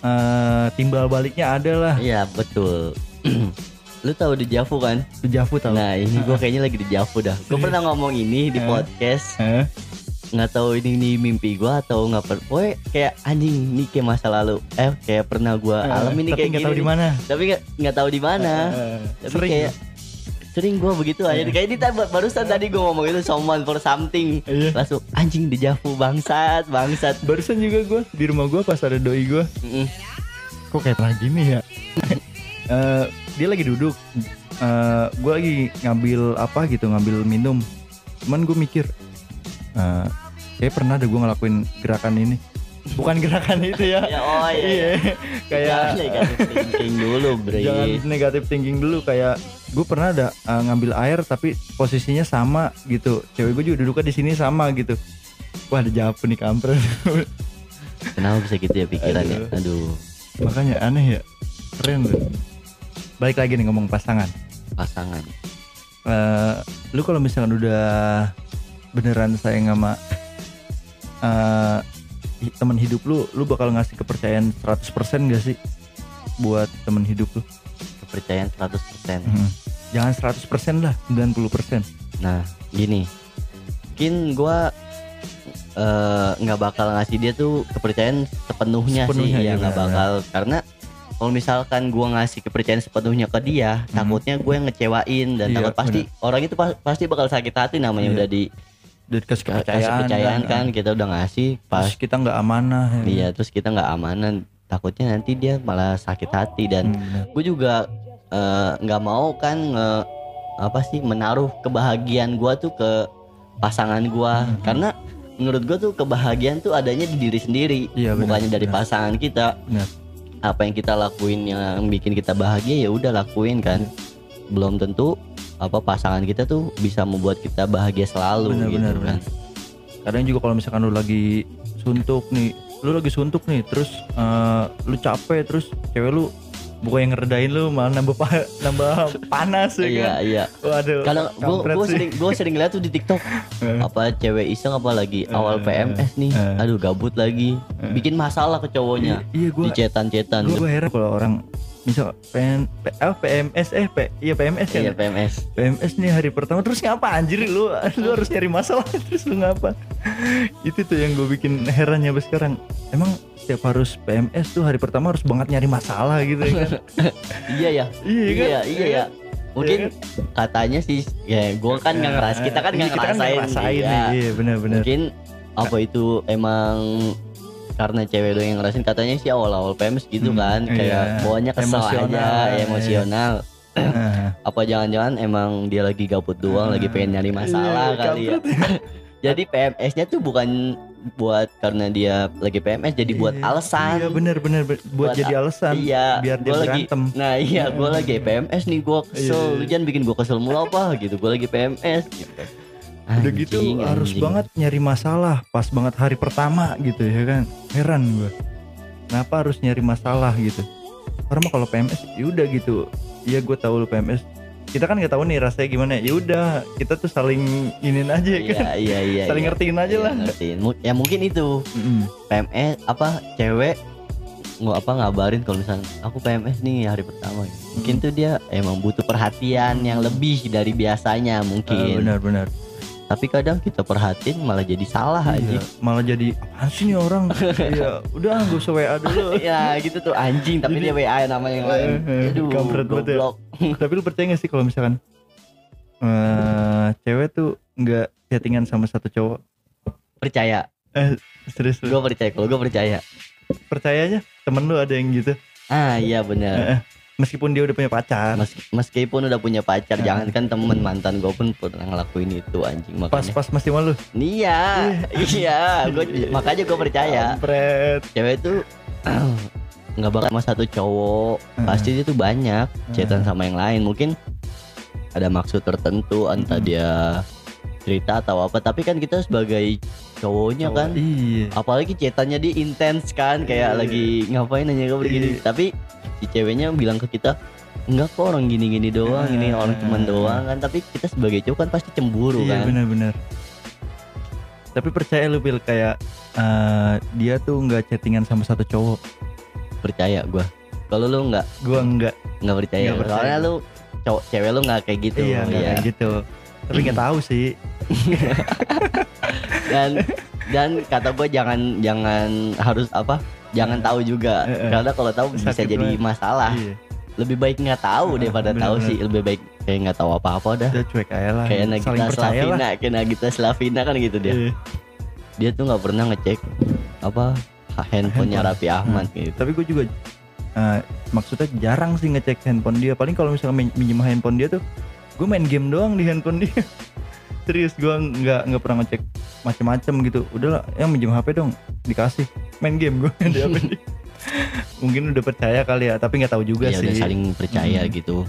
[SPEAKER 2] eh, timbal baliknya ada lah.
[SPEAKER 1] Iya betul <clears throat> lu tahu di Javu kan
[SPEAKER 2] Lu Javu tau
[SPEAKER 1] Nah ini gue kayaknya lagi di Javu dah. Gue pernah ngomong ini di podcast. Nggak tahu ini nih mimpi gue atau nggak per. Pokoknya kayak anjing ini kayak masa lalu. Eh kayak pernah gue alami nih
[SPEAKER 2] tapi
[SPEAKER 1] kayak gini.
[SPEAKER 2] tahu di mana
[SPEAKER 1] Tapi nggak nggak tahu di mana. Tapi
[SPEAKER 2] sering
[SPEAKER 1] kayak sering gue begitu aja. Kayak ini barusan tadi gue ngomong itu someone for something.
[SPEAKER 2] Iya.
[SPEAKER 1] Langsung anjing di Javu bangsat bangsat.
[SPEAKER 2] barusan juga gue di rumah gue pas ada doi gue
[SPEAKER 1] Mm-mm.
[SPEAKER 2] kok kayak pernah gini ya Eh, <laughs> dia lagi duduk Eh gue lagi ngambil apa gitu ngambil minum cuman gue mikir eh kayak pernah deh gue ngelakuin gerakan ini bukan gerakan itu ya <laughs>
[SPEAKER 1] Ya oh iya.
[SPEAKER 2] iya kayak
[SPEAKER 1] Jangan negatif thinking dulu bre.
[SPEAKER 2] jangan negatif thinking dulu kayak gue pernah ada eh, ngambil air tapi posisinya sama gitu cewek gue juga duduknya di sini sama gitu wah ada japu nih kampret
[SPEAKER 1] Kenapa bisa gitu ya pikirannya?
[SPEAKER 2] Aduh.
[SPEAKER 1] Aduh.
[SPEAKER 2] makanya aneh ya keren tuh balik lagi nih ngomong pasangan
[SPEAKER 1] Pasangan.
[SPEAKER 2] Eh, lu kalau misalkan udah beneran sayang sama hi- teman hidup lu lu bakal ngasih kepercayaan 100% gak sih buat teman hidup lu
[SPEAKER 1] Kepercayaan 100%.
[SPEAKER 2] Hmm. jangan 100% lah 90%
[SPEAKER 1] Nah, gini, mungkin gua eh, nggak bakal ngasih dia tuh kepercayaan sepenuhnya,
[SPEAKER 2] Sepenuhnya,
[SPEAKER 1] sih,
[SPEAKER 2] iya,
[SPEAKER 1] ya nggak
[SPEAKER 2] benar.
[SPEAKER 1] bakal karena kalau misalkan gua ngasih kepercayaan sepenuhnya ke dia,
[SPEAKER 2] Hmm.
[SPEAKER 1] takutnya gue yang ngecewain dan
[SPEAKER 2] Iya,
[SPEAKER 1] takut pasti orang itu pa- pasti bakal sakit hati namanya
[SPEAKER 2] Iya.
[SPEAKER 1] udah di
[SPEAKER 2] udah
[SPEAKER 1] kasih
[SPEAKER 2] kepercayaan,
[SPEAKER 1] kepercayaan kan,
[SPEAKER 2] eh.
[SPEAKER 1] kita udah ngasih pas
[SPEAKER 2] Terus kita nggak amanah ya.
[SPEAKER 1] iya terus kita nggak amanan takutnya nanti dia malah sakit hati dan
[SPEAKER 2] Hmm, benar.
[SPEAKER 1] gue juga eh, nggak mau kan nge- apa sih menaruh kebahagiaan gua tuh ke pasangan gua
[SPEAKER 2] Hmm.
[SPEAKER 1] karena menurut gua tuh kebahagiaan tuh adanya di diri sendiri
[SPEAKER 2] Iya,
[SPEAKER 1] bukannya dari pasangan kita
[SPEAKER 2] Benar.
[SPEAKER 1] Apa yang kita lakuin yang bikin kita bahagia ya udah lakuin kan. Belum tentu apa pasangan kita tuh bisa membuat kita bahagia selalu
[SPEAKER 2] Benar,
[SPEAKER 1] gitu
[SPEAKER 2] benar,
[SPEAKER 1] kan.
[SPEAKER 2] kadang juga kalau misalkan lu lagi suntuk nih lu lagi suntuk nih terus eh, lu capek terus cewek lu bukan yang ngeredain lu malah nambah pa- nambah panas ya
[SPEAKER 1] iya
[SPEAKER 2] kan?
[SPEAKER 1] iya.
[SPEAKER 2] Waduh kampret
[SPEAKER 1] gue
[SPEAKER 2] sih.
[SPEAKER 1] sering gue sering lihat tuh di TikTok
[SPEAKER 2] Eh,
[SPEAKER 1] apa cewek iseng apa lagi awal
[SPEAKER 2] Eh,
[SPEAKER 1] PMS nih
[SPEAKER 2] eh.
[SPEAKER 1] aduh gabut lagi. Bikin masalah ke cowoknya
[SPEAKER 2] iya
[SPEAKER 1] di
[SPEAKER 2] gue
[SPEAKER 1] cetan-cetan
[SPEAKER 2] gue heran kalau orang misal PN, P, ah, PMS eh P, iya PMS kan?
[SPEAKER 1] Iya PMS
[SPEAKER 2] PMS nih hari pertama terus ngapa anjir lu lu harus nyari masalah <laughs> terus lu ngapa? Itu tuh yang gue bikin heran ya sekarang. Emang setiap harus PMS tuh hari pertama harus banget nyari masalah gitu ya kan? <laughs>
[SPEAKER 1] Iya ya.
[SPEAKER 2] Iya kan?
[SPEAKER 1] Iya iya ya. Mungkin katanya sih ya gue kan nggak ngeras kita kan
[SPEAKER 2] Iya,
[SPEAKER 1] nggak
[SPEAKER 2] kita kan
[SPEAKER 1] ngerasain,
[SPEAKER 2] ngerasain
[SPEAKER 1] iya.
[SPEAKER 2] nih. Iya benar-benar
[SPEAKER 1] mungkin apa itu emang karena cewek doang yang ngerasain katanya sih awal-awal PMS gitu
[SPEAKER 2] Hmm,
[SPEAKER 1] kan
[SPEAKER 2] iya.
[SPEAKER 1] kayak bawaannya kesel
[SPEAKER 2] Emosional,
[SPEAKER 1] aja
[SPEAKER 2] iya.
[SPEAKER 1] emosional <clears throat> apa jangan-jangan emang dia lagi gabut doang lagi pengen nyari masalah
[SPEAKER 2] iya,
[SPEAKER 1] kali ya. <laughs> jadi PMS-nya tuh bukan buat karena dia lagi PMS jadi buat
[SPEAKER 2] Iya,
[SPEAKER 1] alasan.
[SPEAKER 2] Iya benar-benar buat,
[SPEAKER 1] Buat
[SPEAKER 2] jadi alasan
[SPEAKER 1] iya
[SPEAKER 2] biar dia
[SPEAKER 1] lagi
[SPEAKER 2] berantem.
[SPEAKER 1] nah iya gue lagi PMS nih gue kesel.
[SPEAKER 2] Iya.
[SPEAKER 1] lu jangan bikin gue kesel mulu apa gitu. Gue lagi PMS gitu.
[SPEAKER 2] Udah gitu
[SPEAKER 1] Anjing,
[SPEAKER 2] harus banget nyari masalah pas banget hari pertama gitu ya kan? Heran gue kenapa harus nyari masalah gitu? Karena mah kalau PMS ya udah gitu. Iya gue tahu lu PMS kita kan nggak tahu nih rasanya gimana. Ya udah kita tuh saling inin aja
[SPEAKER 1] iya
[SPEAKER 2] kan?
[SPEAKER 1] iya iya
[SPEAKER 2] saling
[SPEAKER 1] iya.
[SPEAKER 2] ngertiin aja
[SPEAKER 1] Iya,
[SPEAKER 2] lah.
[SPEAKER 1] ngertiin. Ya mungkin itu.
[SPEAKER 2] Mm-mm.
[SPEAKER 1] PMS apa cewek nggak apa ngabarin kalau misalnya aku PMS nih hari pertama. Mungkin tuh dia emang butuh perhatian yang lebih dari biasanya mungkin.
[SPEAKER 2] Benar-benar
[SPEAKER 1] tapi kadang kita perhatiin malah jadi salah
[SPEAKER 2] Iya,
[SPEAKER 1] aja
[SPEAKER 2] malah jadi apaan sih nih orang? <laughs> Iya udah gak usah WA dulu. <laughs>
[SPEAKER 1] Ya gitu tuh anjing tapi
[SPEAKER 2] Jadi-
[SPEAKER 1] dia WA namanya yang lain.
[SPEAKER 2] Eh, eh,
[SPEAKER 1] aduh
[SPEAKER 2] kampret banget ya. <laughs> tapi lu percaya gak sih kalau misalkan eh cewek tuh nggak chattingan sama satu cowok?
[SPEAKER 1] Percaya.
[SPEAKER 2] Serius lu?
[SPEAKER 1] gue percaya kalau gue percaya.
[SPEAKER 2] Percayanya temen lu ada yang gitu.
[SPEAKER 1] Ah iya benar
[SPEAKER 2] meskipun dia udah punya pacar
[SPEAKER 1] Mes- meskipun udah punya pacar
[SPEAKER 2] Nah.
[SPEAKER 1] jangankan temen mantan gue pun pernah ngelakuin itu anjing
[SPEAKER 2] pas
[SPEAKER 1] makanya
[SPEAKER 2] pas masih malu
[SPEAKER 1] iya <laughs> iya gue makanya gue percaya
[SPEAKER 2] Kampret.
[SPEAKER 1] cewek tuh <clears throat> nggak bakal sama satu cowok
[SPEAKER 2] Heeh.
[SPEAKER 1] pasti dia tuh banyak
[SPEAKER 2] Heeh.
[SPEAKER 1] sama yang lain mungkin ada maksud tertentu entah
[SPEAKER 2] Mm-mm.
[SPEAKER 1] dia cerita atau apa tapi kan kita sebagai cowoknya kan
[SPEAKER 2] iya.
[SPEAKER 1] apalagi cetannya dia intens kan kayak
[SPEAKER 2] Iya.
[SPEAKER 1] lagi ngapain aja kayak begini.
[SPEAKER 2] Iya.
[SPEAKER 1] tapi si ceweknya bilang ke kita enggak kok orang gini-gini doang ini
[SPEAKER 2] Ah.
[SPEAKER 1] orang teman doang kan. Tapi kita sebagai cowok kan pasti cemburu
[SPEAKER 2] iya
[SPEAKER 1] kan.
[SPEAKER 2] benar-benar. Tapi percaya lu bil kayak eh, dia tuh nggak chattingan sama satu cowok.
[SPEAKER 1] Percaya gua. Kalau lu nggak?
[SPEAKER 2] Gua enggak
[SPEAKER 1] nggak percaya,
[SPEAKER 2] Nggak percaya.
[SPEAKER 1] soalnya lu cowok cewek lu nggak kayak gitu.
[SPEAKER 2] Iya nggak
[SPEAKER 1] ya.
[SPEAKER 2] kayak gitu tapi nggak tahu sih. <laughs>
[SPEAKER 1] Dan dan kata gue jangan jangan harus apa jangan tahu juga. Karena kalau tahu bisa
[SPEAKER 2] Sakit
[SPEAKER 1] jadi
[SPEAKER 2] banget.
[SPEAKER 1] masalah.
[SPEAKER 2] Iya.
[SPEAKER 1] Lebih baik nggak tahu daripada tahu
[SPEAKER 2] bener-bener.
[SPEAKER 1] sih. Lebih baik kayak nggak tahu apa-apa dah.
[SPEAKER 2] Udah cuek aja lah.
[SPEAKER 1] Kayak Nagita
[SPEAKER 2] percaya lah.
[SPEAKER 1] Slavina kayak Nagita Slavina kan gitu dia.
[SPEAKER 2] Iya.
[SPEAKER 1] dia tuh nggak pernah ngecek apa handphonenya
[SPEAKER 2] Handphone.
[SPEAKER 1] Raffi Ahmad gitu.
[SPEAKER 2] Tapi gue juga eh, maksudnya jarang sih ngecek handphone dia. Paling kalau misalnya min- minjem handphone dia tuh gue main game doang di handphone dia. <laughs> Serius gue nggak nggak pernah ngecek macem-macem gitu. Udahlah yang minjem hp dong dikasih. Main game gue di hp dia. <laughs> Mungkin udah percaya kali ya tapi nggak tahu juga
[SPEAKER 1] ya
[SPEAKER 2] sih.
[SPEAKER 1] udah saling percaya
[SPEAKER 2] Mm.
[SPEAKER 1] gitu.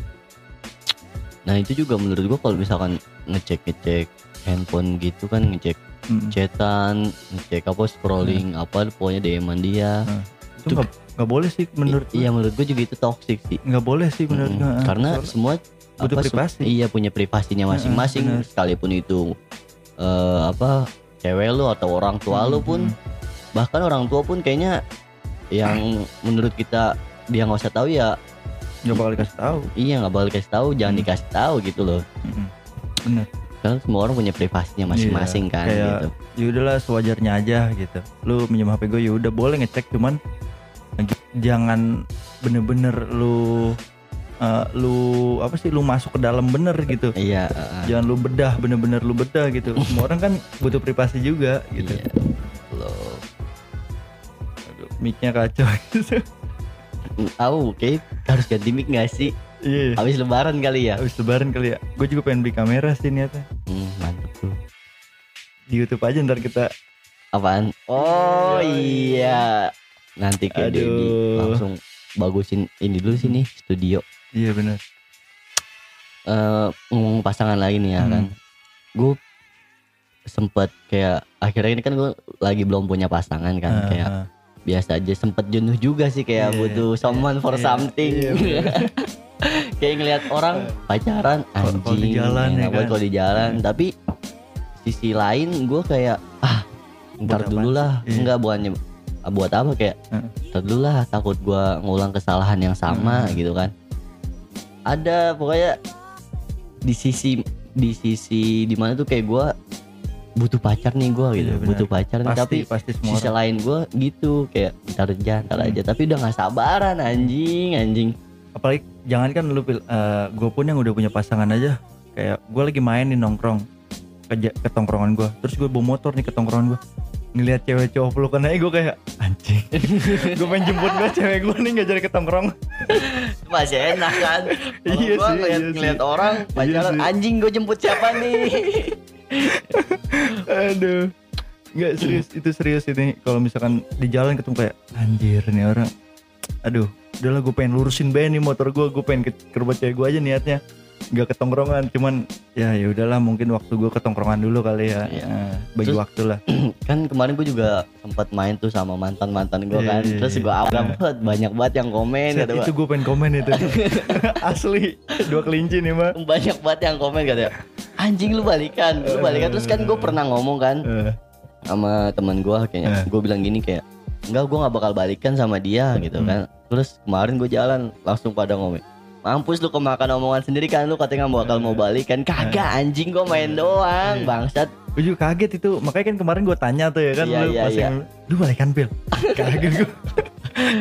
[SPEAKER 1] Nah itu juga menurut gua kalau misalkan ngecek ngecek handphone gitu kan ngecek
[SPEAKER 2] Mm.
[SPEAKER 1] chatan ngecek apa scrolling apa pokoknya DM-an dia.
[SPEAKER 2] Itu nggak boleh sih menurut
[SPEAKER 1] iya menurut gua juga itu toxic sih.
[SPEAKER 2] Nggak boleh sih menurut
[SPEAKER 1] Mm-mm.
[SPEAKER 2] gue
[SPEAKER 1] karena semua
[SPEAKER 2] butuh
[SPEAKER 1] apa,
[SPEAKER 2] privasi.
[SPEAKER 1] iya punya privasinya masing-masing
[SPEAKER 2] benar.
[SPEAKER 1] sekalipun itu eh, apa cewek lu atau orang tua lu pun
[SPEAKER 2] Mm.
[SPEAKER 1] bahkan orang tua pun kayaknya yang menurut kita dia nggak usah tahu ya
[SPEAKER 2] nggak bakal dikasih tahu
[SPEAKER 1] iya nggak bakal dikasih tahu jangan
[SPEAKER 2] Hmm.
[SPEAKER 1] dikasih tahu gitu loh
[SPEAKER 2] Mm-mm. bener
[SPEAKER 1] karena semua orang punya privasinya masing-masing kan
[SPEAKER 2] kayak-
[SPEAKER 1] gitu
[SPEAKER 2] ya udahlah sewajarnya aja gitu lu minjem hp gue ya udah boleh ngecek cuman jangan bener-bener lu eh, lu apa sih lu masuk ke dalam bener gitu.
[SPEAKER 1] Iya uh,
[SPEAKER 2] jangan lu bedah bener-bener lu bedah gitu. <laughs> Semua orang kan butuh privasi juga gitu.
[SPEAKER 1] Iya loh
[SPEAKER 2] Aduh, mic-nya kacau. Gitu
[SPEAKER 1] tahu oke harus ganti mic nggak sih?
[SPEAKER 2] Iya.
[SPEAKER 1] Habis lebaran kali ya?
[SPEAKER 2] Habis lebaran kali ya. Gue juga pengen beli kamera sih niatnya.
[SPEAKER 1] Hmm, mantep tuh.
[SPEAKER 2] Di YouTube aja ntar kita.
[SPEAKER 1] Apaan? Oh iya. Nanti kayak Dedi langsung bagusin ini dulu sini studio
[SPEAKER 2] iya bener
[SPEAKER 1] eh ngomong pasangan lagi nih ya
[SPEAKER 2] Hmm.
[SPEAKER 1] kan gue sempet kayak akhirnya ini kan gue lagi belum punya pasangan kan
[SPEAKER 2] Ah,
[SPEAKER 1] kayak
[SPEAKER 2] ah.
[SPEAKER 1] biasa aja sempet jenuh juga sih kayak
[SPEAKER 2] Iya,
[SPEAKER 1] butuh someone for
[SPEAKER 2] iya,
[SPEAKER 1] something
[SPEAKER 2] iya, bener. <laughs>
[SPEAKER 1] kayak ngelihat orang pacaran
[SPEAKER 2] Kalau- kalau di
[SPEAKER 1] anjing
[SPEAKER 2] jalan ya
[SPEAKER 1] banget
[SPEAKER 2] kan.
[SPEAKER 1] kalau di jalan tapi sisi lain gue kayak ah ntar dulu lah?
[SPEAKER 2] Iya.
[SPEAKER 1] enggak bukannya ah, buat apa kayak
[SPEAKER 2] Heeh.
[SPEAKER 1] ntar dulu lah takut gue ngulang kesalahan yang sama
[SPEAKER 2] Hmm.
[SPEAKER 1] gitu kan ada pokoknya di sisi di sisi di mana tuh kayak gue butuh pacar nih gue gitu
[SPEAKER 2] Iya,
[SPEAKER 1] butuh pacar nih.
[SPEAKER 2] Pasti
[SPEAKER 1] tapi
[SPEAKER 2] pasti semua
[SPEAKER 1] sisi
[SPEAKER 2] orang.
[SPEAKER 1] lain gue gitu kayak ntar aja ntar
[SPEAKER 2] Hmm.
[SPEAKER 1] aja. Tapi udah nggak sabaran anjing anjing.
[SPEAKER 2] Apalagi jangan kan lu pil gue pun yang udah punya pasangan aja. Kayak gue lagi main nih nongkrong. Ke, ke tongkrongan gue terus gue bawa motor nih ke tongkrongan gue ngelihat cewek cowok pelukan aja gue kayak anjing. <laughs> Gue pengen jemput gue cewek gue nih gak jadi ke tongkrong.
[SPEAKER 1] Masih enak kan? <laughs>
[SPEAKER 2] Iya sih,
[SPEAKER 1] ngeliat,
[SPEAKER 2] iya sih.
[SPEAKER 1] ngeliat orang pacaran
[SPEAKER 2] sih.
[SPEAKER 1] anjing gue jemput siapa nih? <laughs>
[SPEAKER 2] Aduh. Nggak serius itu serius ini. Kalau misalkan di jalan ketemu kayak anjir nih orang. Aduh udahlah gue pengen lurusin be nih motor gue gue pengen ke, ke rumah cewek gue aja niatnya nggak ketongkrongan cuman ya ya udahlah mungkin waktu gue ketongkrongan dulu kali ya.
[SPEAKER 1] Iya.
[SPEAKER 2] Nah, bagi
[SPEAKER 1] Terus-
[SPEAKER 2] waktu lah. <clears throat>
[SPEAKER 1] kan kemarin gue juga sempat main tuh sama mantan mantan gue
[SPEAKER 2] Iya,
[SPEAKER 1] kan.
[SPEAKER 2] iya,
[SPEAKER 1] terus gue awal banget banyak banget yang komen
[SPEAKER 2] Set,
[SPEAKER 1] kata
[SPEAKER 2] itu gue pengen komen itu. <laughs> <laughs> Asli dua kelinci nih mah
[SPEAKER 1] banyak banget yang komen katanya anjing lu balikan lu balikan. Terus kan gue pernah ngomong kan
[SPEAKER 2] Eh,
[SPEAKER 1] sama teman gue kayaknya.
[SPEAKER 2] Eh.
[SPEAKER 1] gue bilang gini kayak enggak gue nggak bakal balikan sama dia gitu
[SPEAKER 2] Hmm.
[SPEAKER 1] kan. Terus kemarin gue jalan langsung pada ngomong mampus lu kemakan omongan sendiri kan? Lu katanya nggak bakal mau balikan kagak anjing gue main doang
[SPEAKER 2] Iya.
[SPEAKER 1] bangsat.
[SPEAKER 2] Gue juga kaget itu. Makanya kan kemarin gue tanya tuh ya kan
[SPEAKER 1] Iya,
[SPEAKER 2] lu
[SPEAKER 1] iya,
[SPEAKER 2] pas
[SPEAKER 1] iya.
[SPEAKER 2] yang lu balikan pil? <laughs> Kaget gue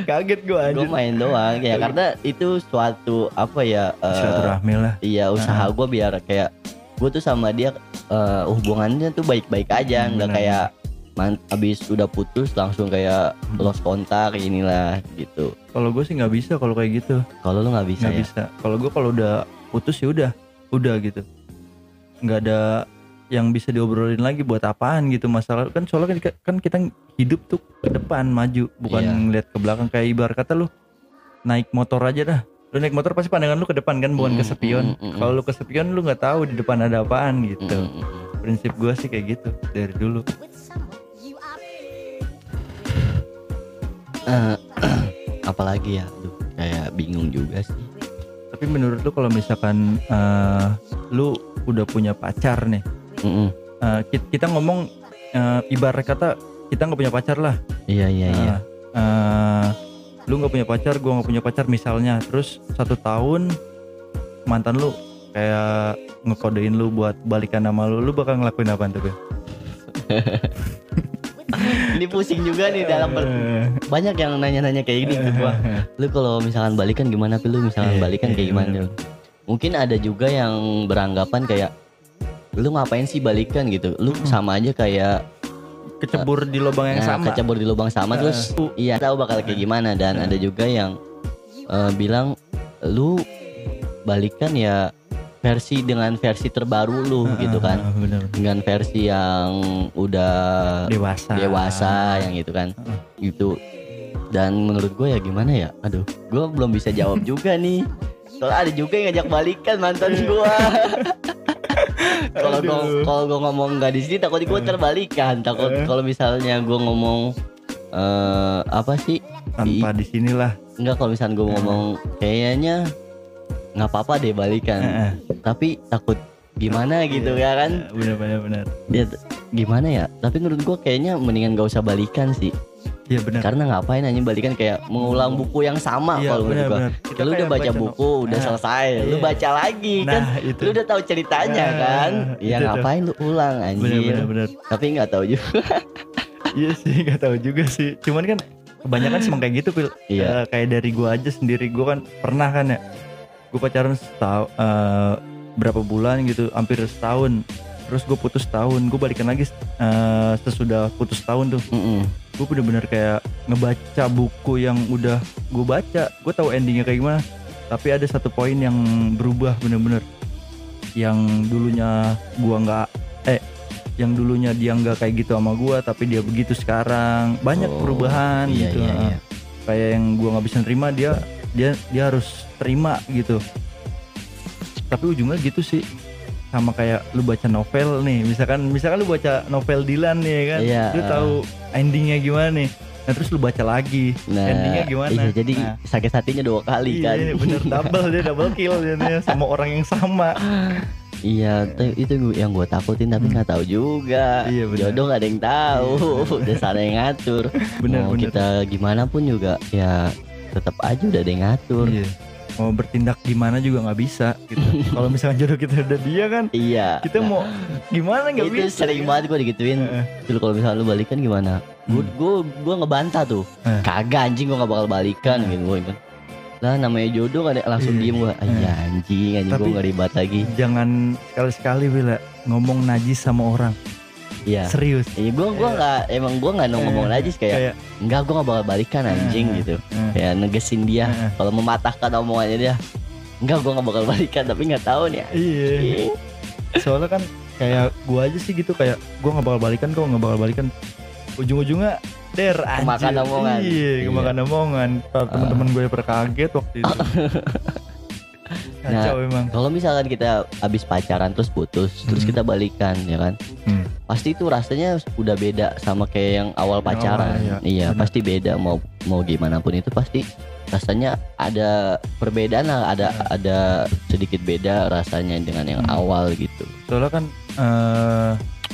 [SPEAKER 2] kaget gue
[SPEAKER 1] gue
[SPEAKER 2] anjir.
[SPEAKER 1] main doang ya karena itu suatu apa ya eh,
[SPEAKER 2] silaturahmi lah.
[SPEAKER 1] iya usaha gue biar kayak gue tuh sama dia eh, hubungannya tuh baik-baik aja nggak kayak man, abis udah putus langsung kayak
[SPEAKER 2] Hmm.
[SPEAKER 1] lost kontak inilah gitu.
[SPEAKER 2] Kalau gue sih nggak bisa kalau kayak gitu.
[SPEAKER 1] Kalau lu nggak bisa
[SPEAKER 2] nggak
[SPEAKER 1] ya?
[SPEAKER 2] bisa. Kalau gue kalau udah putus ya udah udah gitu. Nggak ada yang bisa diobrolin lagi buat apaan gitu masalah. Kan soalnya kan, kan kita hidup tuh ke depan maju. Bukan
[SPEAKER 1] Iya.
[SPEAKER 2] ngeliat ke belakang kayak ibarat kata lu naik motor aja dah. Lu naik motor pasti pandangan lu ke depan kan bukan ke
[SPEAKER 1] Mm,
[SPEAKER 2] spion.
[SPEAKER 1] mm, mm, mm.
[SPEAKER 2] kalau lu ke spion lu nggak tahu di depan ada apaan gitu. Prinsip gue sih kayak gitu dari dulu
[SPEAKER 1] Eh, <clears throat> apalagi ya Aduh, kayak bingung juga sih
[SPEAKER 2] tapi menurut lu kalau misalkan eh, lu udah punya pacar nih
[SPEAKER 1] Mm-mm.
[SPEAKER 2] eh, ki- kita ngomong eh, ibarat kata kita nggak punya pacar lah
[SPEAKER 1] iya iya iya
[SPEAKER 2] Nah, eh, lu nggak punya pacar, gua nggak punya pacar misalnya, terus satu tahun mantan lu kayak ngekodein lu buat balikan sama lu, lu bakal ngelakuin apa tuh? <laughs> <laughs>
[SPEAKER 1] Ini pusing juga nih dalam ber- banyak yang nanya-nanya kayak gini ke gua lu kalau misalkan balikan gimana Pil? lu misalkan
[SPEAKER 2] Iya,
[SPEAKER 1] balikan
[SPEAKER 2] iya,
[SPEAKER 1] kayak gimana
[SPEAKER 2] bener.
[SPEAKER 1] Pil? mungkin ada juga yang beranggapan kayak lu ngapain sih balikan gitu lu
[SPEAKER 2] Mm-mm.
[SPEAKER 1] sama aja kayak
[SPEAKER 2] kecebur di lubang yang
[SPEAKER 1] Nah,
[SPEAKER 2] sama.
[SPEAKER 1] kecebur di lubang sama terus iya tahu bakal kayak gimana dan ada juga yang eh, bilang lu balikan ya versi dengan versi terbaru lu gitu kan.
[SPEAKER 2] Ah, bener.
[SPEAKER 1] dengan versi yang udah
[SPEAKER 2] Dewasa.
[SPEAKER 1] dewasa yang gitu kan. Gitu. Dan menurut gue ya gimana ya? Aduh gue belum bisa jawab <laughs> juga nih. Soalnya ada juga yang ngajak balikan mantan gue <laughs> kalau gue kalau gue ngomong nggak di sini takut gue terbalikan. Takut
[SPEAKER 2] Eh.
[SPEAKER 1] kalau misalnya gue ngomong eh apa sih?
[SPEAKER 2] Tanpa di sinilah.
[SPEAKER 1] Enggak kalau misalnya gue ngomong kayaknya nggak apa-apa deh balikan tapi takut gimana gitu ya kan
[SPEAKER 2] Bener bener bener.
[SPEAKER 1] ya gimana ya tapi menurut gue kayaknya mendingan gak usah balikan sih
[SPEAKER 2] Iya bener.
[SPEAKER 1] karena ngapain aja balikan kayak mengulang buku yang sama
[SPEAKER 2] Iya
[SPEAKER 1] kalau menurut
[SPEAKER 2] bener bener. Kita
[SPEAKER 1] lu udah baca
[SPEAKER 2] no-
[SPEAKER 1] buku udah
[SPEAKER 2] Nah,
[SPEAKER 1] selesai lu
[SPEAKER 2] iya.
[SPEAKER 1] baca lagi kan
[SPEAKER 2] Nah itu.
[SPEAKER 1] lu udah tahu ceritanya
[SPEAKER 2] Nah,
[SPEAKER 1] kan ya
[SPEAKER 2] tuh.
[SPEAKER 1] ngapain lu ulang
[SPEAKER 2] Bener
[SPEAKER 1] anjir
[SPEAKER 2] bener bener.
[SPEAKER 1] tapi nggak tahu juga <laughs>
[SPEAKER 2] Iya sih nggak tahu juga sih. Cuman kan kebanyakan sih emang kayak gitu pil.
[SPEAKER 1] Iya.
[SPEAKER 2] Eh, kayak dari gua aja sendiri gua kan pernah kan ya. Gue pacaran setahun eh, berapa bulan gitu, hampir setahun. Terus gue putus tahun, gue balikan lagi eh, sesudah putus tahun tuh.
[SPEAKER 1] Mm-mm.
[SPEAKER 2] Gue bener-bener kayak ngebaca buku yang udah gue baca. Gue tahu endingnya kayak gimana. Tapi ada satu poin yang berubah bener-bener. Yang dulunya gua nggak eh yang dulunya dia nggak kayak gitu sama gua tapi dia begitu sekarang banyak
[SPEAKER 1] Oh,
[SPEAKER 2] perubahan
[SPEAKER 1] iya,
[SPEAKER 2] gitu
[SPEAKER 1] iya, iya.
[SPEAKER 2] kayak yang gua nggak bisa nerima dia dia dia harus terima gitu tapi ujungnya gitu sih sama kayak lu baca novel nih misalkan misalkan lu baca novel Dilan nih ya kan
[SPEAKER 1] Iya,
[SPEAKER 2] lu
[SPEAKER 1] eh.
[SPEAKER 2] tahu endingnya gimana nih Nah terus lu baca lagi
[SPEAKER 1] Nah,
[SPEAKER 2] endingnya gimana?
[SPEAKER 1] Iya, jadi
[SPEAKER 2] Nah,
[SPEAKER 1] sakit hatinya dua kali kan.
[SPEAKER 2] Iya bener double dia double kill jadinya <laughs> sama orang yang sama.
[SPEAKER 1] Iya, itu, yang gue takutin tapi
[SPEAKER 2] Hmm.
[SPEAKER 1] nggak tahu juga.
[SPEAKER 2] Iya, benar.
[SPEAKER 1] Jodoh nggak ada yang tahu. <laughs> Udah sana yang ngatur.
[SPEAKER 2] Bener
[SPEAKER 1] Mau
[SPEAKER 2] bener.
[SPEAKER 1] kita gimana pun juga ya tetap aja udah ada yang ngatur.
[SPEAKER 2] Iya. Mau bertindak gimana juga nggak bisa gitu. <laughs> Kalau misalnya jodoh kita udah dia kan,
[SPEAKER 1] Iya.
[SPEAKER 2] kita
[SPEAKER 1] Nah,
[SPEAKER 2] mau gimana nggak
[SPEAKER 1] itu
[SPEAKER 2] bisa.
[SPEAKER 1] sering banget gue digituin. Dulu kalau misalnya lu balikan gimana? Gue
[SPEAKER 2] Hmm.
[SPEAKER 1] gue gue ngebantah tuh.
[SPEAKER 2] Eh.
[SPEAKER 1] Kagak anjing gue nggak bakal balikan gitu gue kan. Lah namanya jodoh kan langsung
[SPEAKER 2] Iya.
[SPEAKER 1] diem gue. Iya anjing anjing gue nggak ribet lagi.
[SPEAKER 2] Jangan sekali-sekali bila ngomong najis sama orang.
[SPEAKER 1] Iya.
[SPEAKER 2] Serius.
[SPEAKER 1] Iya gue gue
[SPEAKER 2] Iya.
[SPEAKER 1] nggak emang gue nggak ngomong
[SPEAKER 2] Eh,
[SPEAKER 1] najis kayak
[SPEAKER 2] Kayak
[SPEAKER 1] enggak gue nggak bakal balikan anjing gitu.
[SPEAKER 2] Eh,
[SPEAKER 1] Kayak negesin dia
[SPEAKER 2] eh,
[SPEAKER 1] kalau mematahkan omongannya dia. Enggak gue nggak bakal balikan tapi nggak tahu nih.
[SPEAKER 2] Iya.
[SPEAKER 1] Iya.
[SPEAKER 2] Soalnya kan kayak gua aja sih gitu kayak gua nggak bakal balikan kok nggak bakal balikan. Ujung-ujungnya der anjir.
[SPEAKER 1] Kemakan omongan.
[SPEAKER 2] Iya,
[SPEAKER 1] Iya.
[SPEAKER 2] kemakan omongan. Para Teman-teman gue pada kaget waktu itu. <laughs> Kacau emang.
[SPEAKER 1] Kalau misalkan kita habis pacaran terus putus, terus
[SPEAKER 2] Hmm.
[SPEAKER 1] kita balikan ya kan.
[SPEAKER 2] Hmm.
[SPEAKER 1] Pasti itu rasanya udah beda sama kayak yang awal pacaran.
[SPEAKER 2] awal, iya.
[SPEAKER 1] iya,
[SPEAKER 2] Benar.
[SPEAKER 1] pasti beda mau mau gimana pun itu pasti rasanya ada perbedaan lah, ada
[SPEAKER 2] Iya.
[SPEAKER 1] ada sedikit beda rasanya dengan yang
[SPEAKER 2] Hmm.
[SPEAKER 1] awal gitu.
[SPEAKER 2] Soalnya kan eh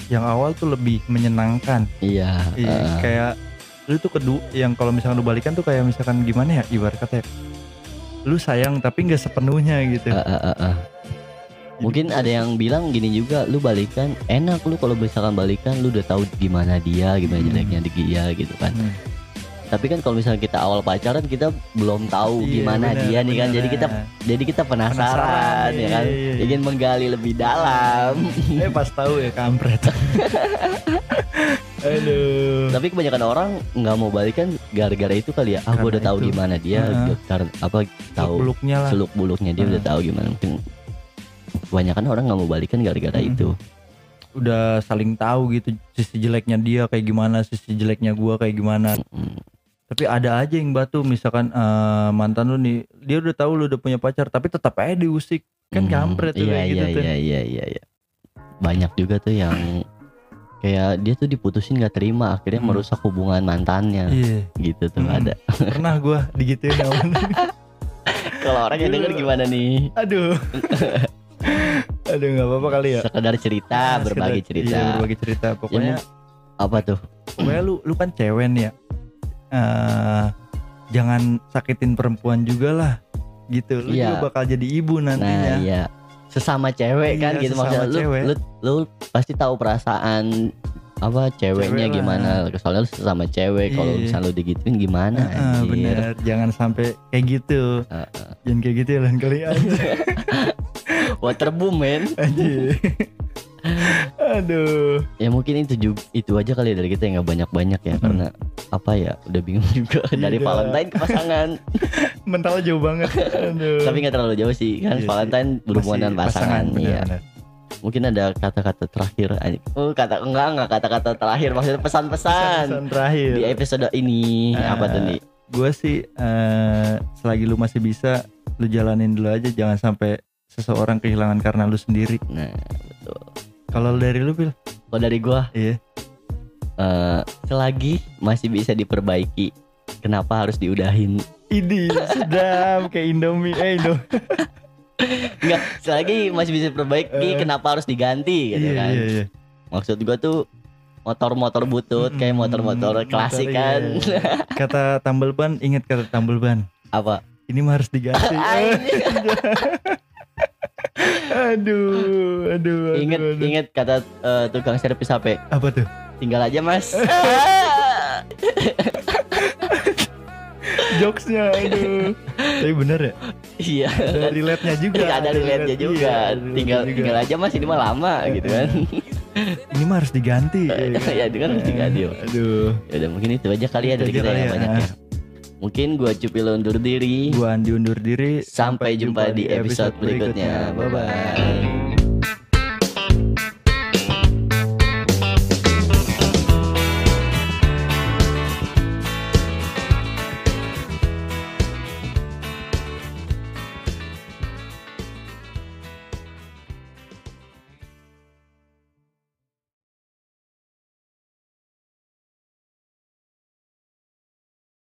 [SPEAKER 2] yang awal tuh lebih menyenangkan.
[SPEAKER 1] Iya.
[SPEAKER 2] Iya,
[SPEAKER 1] eh,
[SPEAKER 2] kayak lu tuh kedua yang kalau misalkan lu balikan tuh kayak misalkan gimana ya ibarat kata ya, lu sayang tapi nggak sepenuhnya gitu.
[SPEAKER 1] eh, eh, eh, eh. Mungkin ada yang <laughs> bilang gini juga, lu balikan enak lu kalau misalkan balikan lu udah tahu gimana dia, gimana
[SPEAKER 2] Hmm.
[SPEAKER 1] jeleknya dia gitu kan.
[SPEAKER 2] Hmm.
[SPEAKER 1] Tapi kan kalau misalnya kita awal pacaran kita belum tahu
[SPEAKER 2] Iya,
[SPEAKER 1] gimana
[SPEAKER 2] benar,
[SPEAKER 1] dia nih kan.
[SPEAKER 2] benar.
[SPEAKER 1] Jadi kita jadi kita penasaran,
[SPEAKER 2] Penasaran,
[SPEAKER 1] ya kan.
[SPEAKER 2] iya, iya, iya.
[SPEAKER 1] Ingin menggali lebih dalam. <laughs>
[SPEAKER 2] eh pas tahu ya kampret. <laughs> Aduh.
[SPEAKER 1] Tapi kebanyakan orang nggak mau balikan gara-gara itu kali ya. Ah, gue udah tahu
[SPEAKER 2] itu.
[SPEAKER 1] gimana dia,
[SPEAKER 2] Heeh.
[SPEAKER 1] karena apa tahu
[SPEAKER 2] Beluknya lah.
[SPEAKER 1] seluk buluknya dia udah
[SPEAKER 2] Heeh.
[SPEAKER 1] tahu gimana. Mungkin kebanyakan orang nggak mau balikan gara-gara
[SPEAKER 2] Mm.
[SPEAKER 1] itu.
[SPEAKER 2] Udah saling tahu gitu sisi jeleknya dia kayak gimana, sisi jeleknya gua kayak gimana.
[SPEAKER 1] Mm.
[SPEAKER 2] Tapi ada aja yang batu misalkan eh, mantan lu nih, dia udah tahu lu udah punya pacar tapi tetap aja diusik. Kan
[SPEAKER 1] Hmm,
[SPEAKER 2] kampret tuh
[SPEAKER 1] iya,
[SPEAKER 2] kayak gitu
[SPEAKER 1] iya,
[SPEAKER 2] tuh.
[SPEAKER 1] Iya iya iya iya. Banyak juga tuh yang kayak dia tuh diputusin nggak terima akhirnya
[SPEAKER 2] Hmm.
[SPEAKER 1] merusak hubungan mantannya
[SPEAKER 2] Iya,
[SPEAKER 1] gitu tuh
[SPEAKER 2] Hmm.
[SPEAKER 1] ada. <laughs>
[SPEAKER 2] pernah gua digituin
[SPEAKER 1] Kalau orang yang denger gimana nih?
[SPEAKER 2] Aduh. <laughs> <laughs> Aduh nggak apa-apa kali ya.
[SPEAKER 1] Sekedar cerita,
[SPEAKER 2] Ah,
[SPEAKER 1] berbagi
[SPEAKER 2] sekedar-
[SPEAKER 1] cerita.
[SPEAKER 2] Iya, berbagi cerita. Pokoknya
[SPEAKER 1] Apa tuh?
[SPEAKER 2] pokoknya lu lu kan cewek nih ya. Eh, jangan sakitin perempuan juga lah. Gitu. Lu
[SPEAKER 1] Iya.
[SPEAKER 2] juga bakal jadi ibu nantinya.
[SPEAKER 1] Nah, iya. Sesama cewek
[SPEAKER 2] Iya,
[SPEAKER 1] kan gitu maksudnya lu,
[SPEAKER 2] cewek.
[SPEAKER 1] lu lu pasti tahu perasaan apa ceweknya
[SPEAKER 2] Cewek lah.
[SPEAKER 1] gimana soalnya lu sesama cewek kalau
[SPEAKER 2] Iya.
[SPEAKER 1] misalnya lu digituin gimana
[SPEAKER 2] Heeh,
[SPEAKER 1] anjir.
[SPEAKER 2] bener. Jangan sampai kayak gitu.
[SPEAKER 1] Heeh.
[SPEAKER 2] Jangan kayak gitu ya lain kali aja. <laughs>
[SPEAKER 1] Waterboom men
[SPEAKER 2] Anjir. Aduh.
[SPEAKER 1] ya mungkin itu juga itu aja kali ya dari kita yang nggak banyak banyak ya
[SPEAKER 2] Hmm.
[SPEAKER 1] karena apa ya udah bingung <laughs> juga dari
[SPEAKER 2] Iya.
[SPEAKER 1] Valentine ke pasangan <laughs>
[SPEAKER 2] Mental jauh banget. Aduh.
[SPEAKER 1] tapi nggak terlalu jauh sih kan
[SPEAKER 2] Iya sih.
[SPEAKER 1] Valentine berhubungan dengan pasangan,
[SPEAKER 2] bener,
[SPEAKER 1] iya mungkin ada kata-kata terakhir oh kata enggak enggak kata-kata terakhir maksudnya pesan-pesan
[SPEAKER 2] Pesan terakhir.
[SPEAKER 1] di episode ini
[SPEAKER 2] Ah.
[SPEAKER 1] apa tuh nih
[SPEAKER 2] gue sih eh, selagi lu masih bisa lu jalanin dulu aja jangan sampai seseorang kehilangan karena lu sendiri.
[SPEAKER 1] Nah betul.
[SPEAKER 2] Kalau dari lu pil
[SPEAKER 1] kalau dari gua
[SPEAKER 2] iya.
[SPEAKER 1] eh, selagi masih bisa diperbaiki kenapa harus diudahin?
[SPEAKER 2] Ini sedap kayak Indomie. Eh Indomie
[SPEAKER 1] enggak <laughs> selagi masih bisa diperbaiki
[SPEAKER 2] Eh.
[SPEAKER 1] kenapa harus diganti gitu
[SPEAKER 2] iya,
[SPEAKER 1] kan?
[SPEAKER 2] iya, iya.
[SPEAKER 1] maksud gua tuh motor-motor butut kayak
[SPEAKER 2] Mm,
[SPEAKER 1] motor-motor klasik
[SPEAKER 2] motor,
[SPEAKER 1] kan.
[SPEAKER 2] Iya. <laughs> kata tambal ban ingat kata tambal ban
[SPEAKER 1] apa?
[SPEAKER 2] Ini mah harus diganti. <laughs> aduh aduh aduh,
[SPEAKER 1] inget
[SPEAKER 2] aduh.
[SPEAKER 1] inget kata eh, tukang servis HP
[SPEAKER 2] apa tuh
[SPEAKER 1] tinggal aja mas <laughs>
[SPEAKER 2] jokesnya aduh tapi bener ya
[SPEAKER 1] iya
[SPEAKER 2] ada relate-nya juga
[SPEAKER 1] Iya, ada relate-nya
[SPEAKER 2] relate-
[SPEAKER 1] juga.
[SPEAKER 2] iya,
[SPEAKER 1] tinggal
[SPEAKER 2] juga.
[SPEAKER 1] tinggal aja mas ini mah lama gitu kan.
[SPEAKER 2] ini mah harus diganti <laughs>
[SPEAKER 1] ya itu kan harus diganti. Mas.
[SPEAKER 2] aduh
[SPEAKER 1] Ya udah mungkin itu aja kali ya dari kita yang
[SPEAKER 2] ya.
[SPEAKER 1] banyak ya. Mungkin gua Cupil undur diri.
[SPEAKER 2] gua Andi undur diri
[SPEAKER 1] Sampai jumpa di episode berikutnya. Bye bye.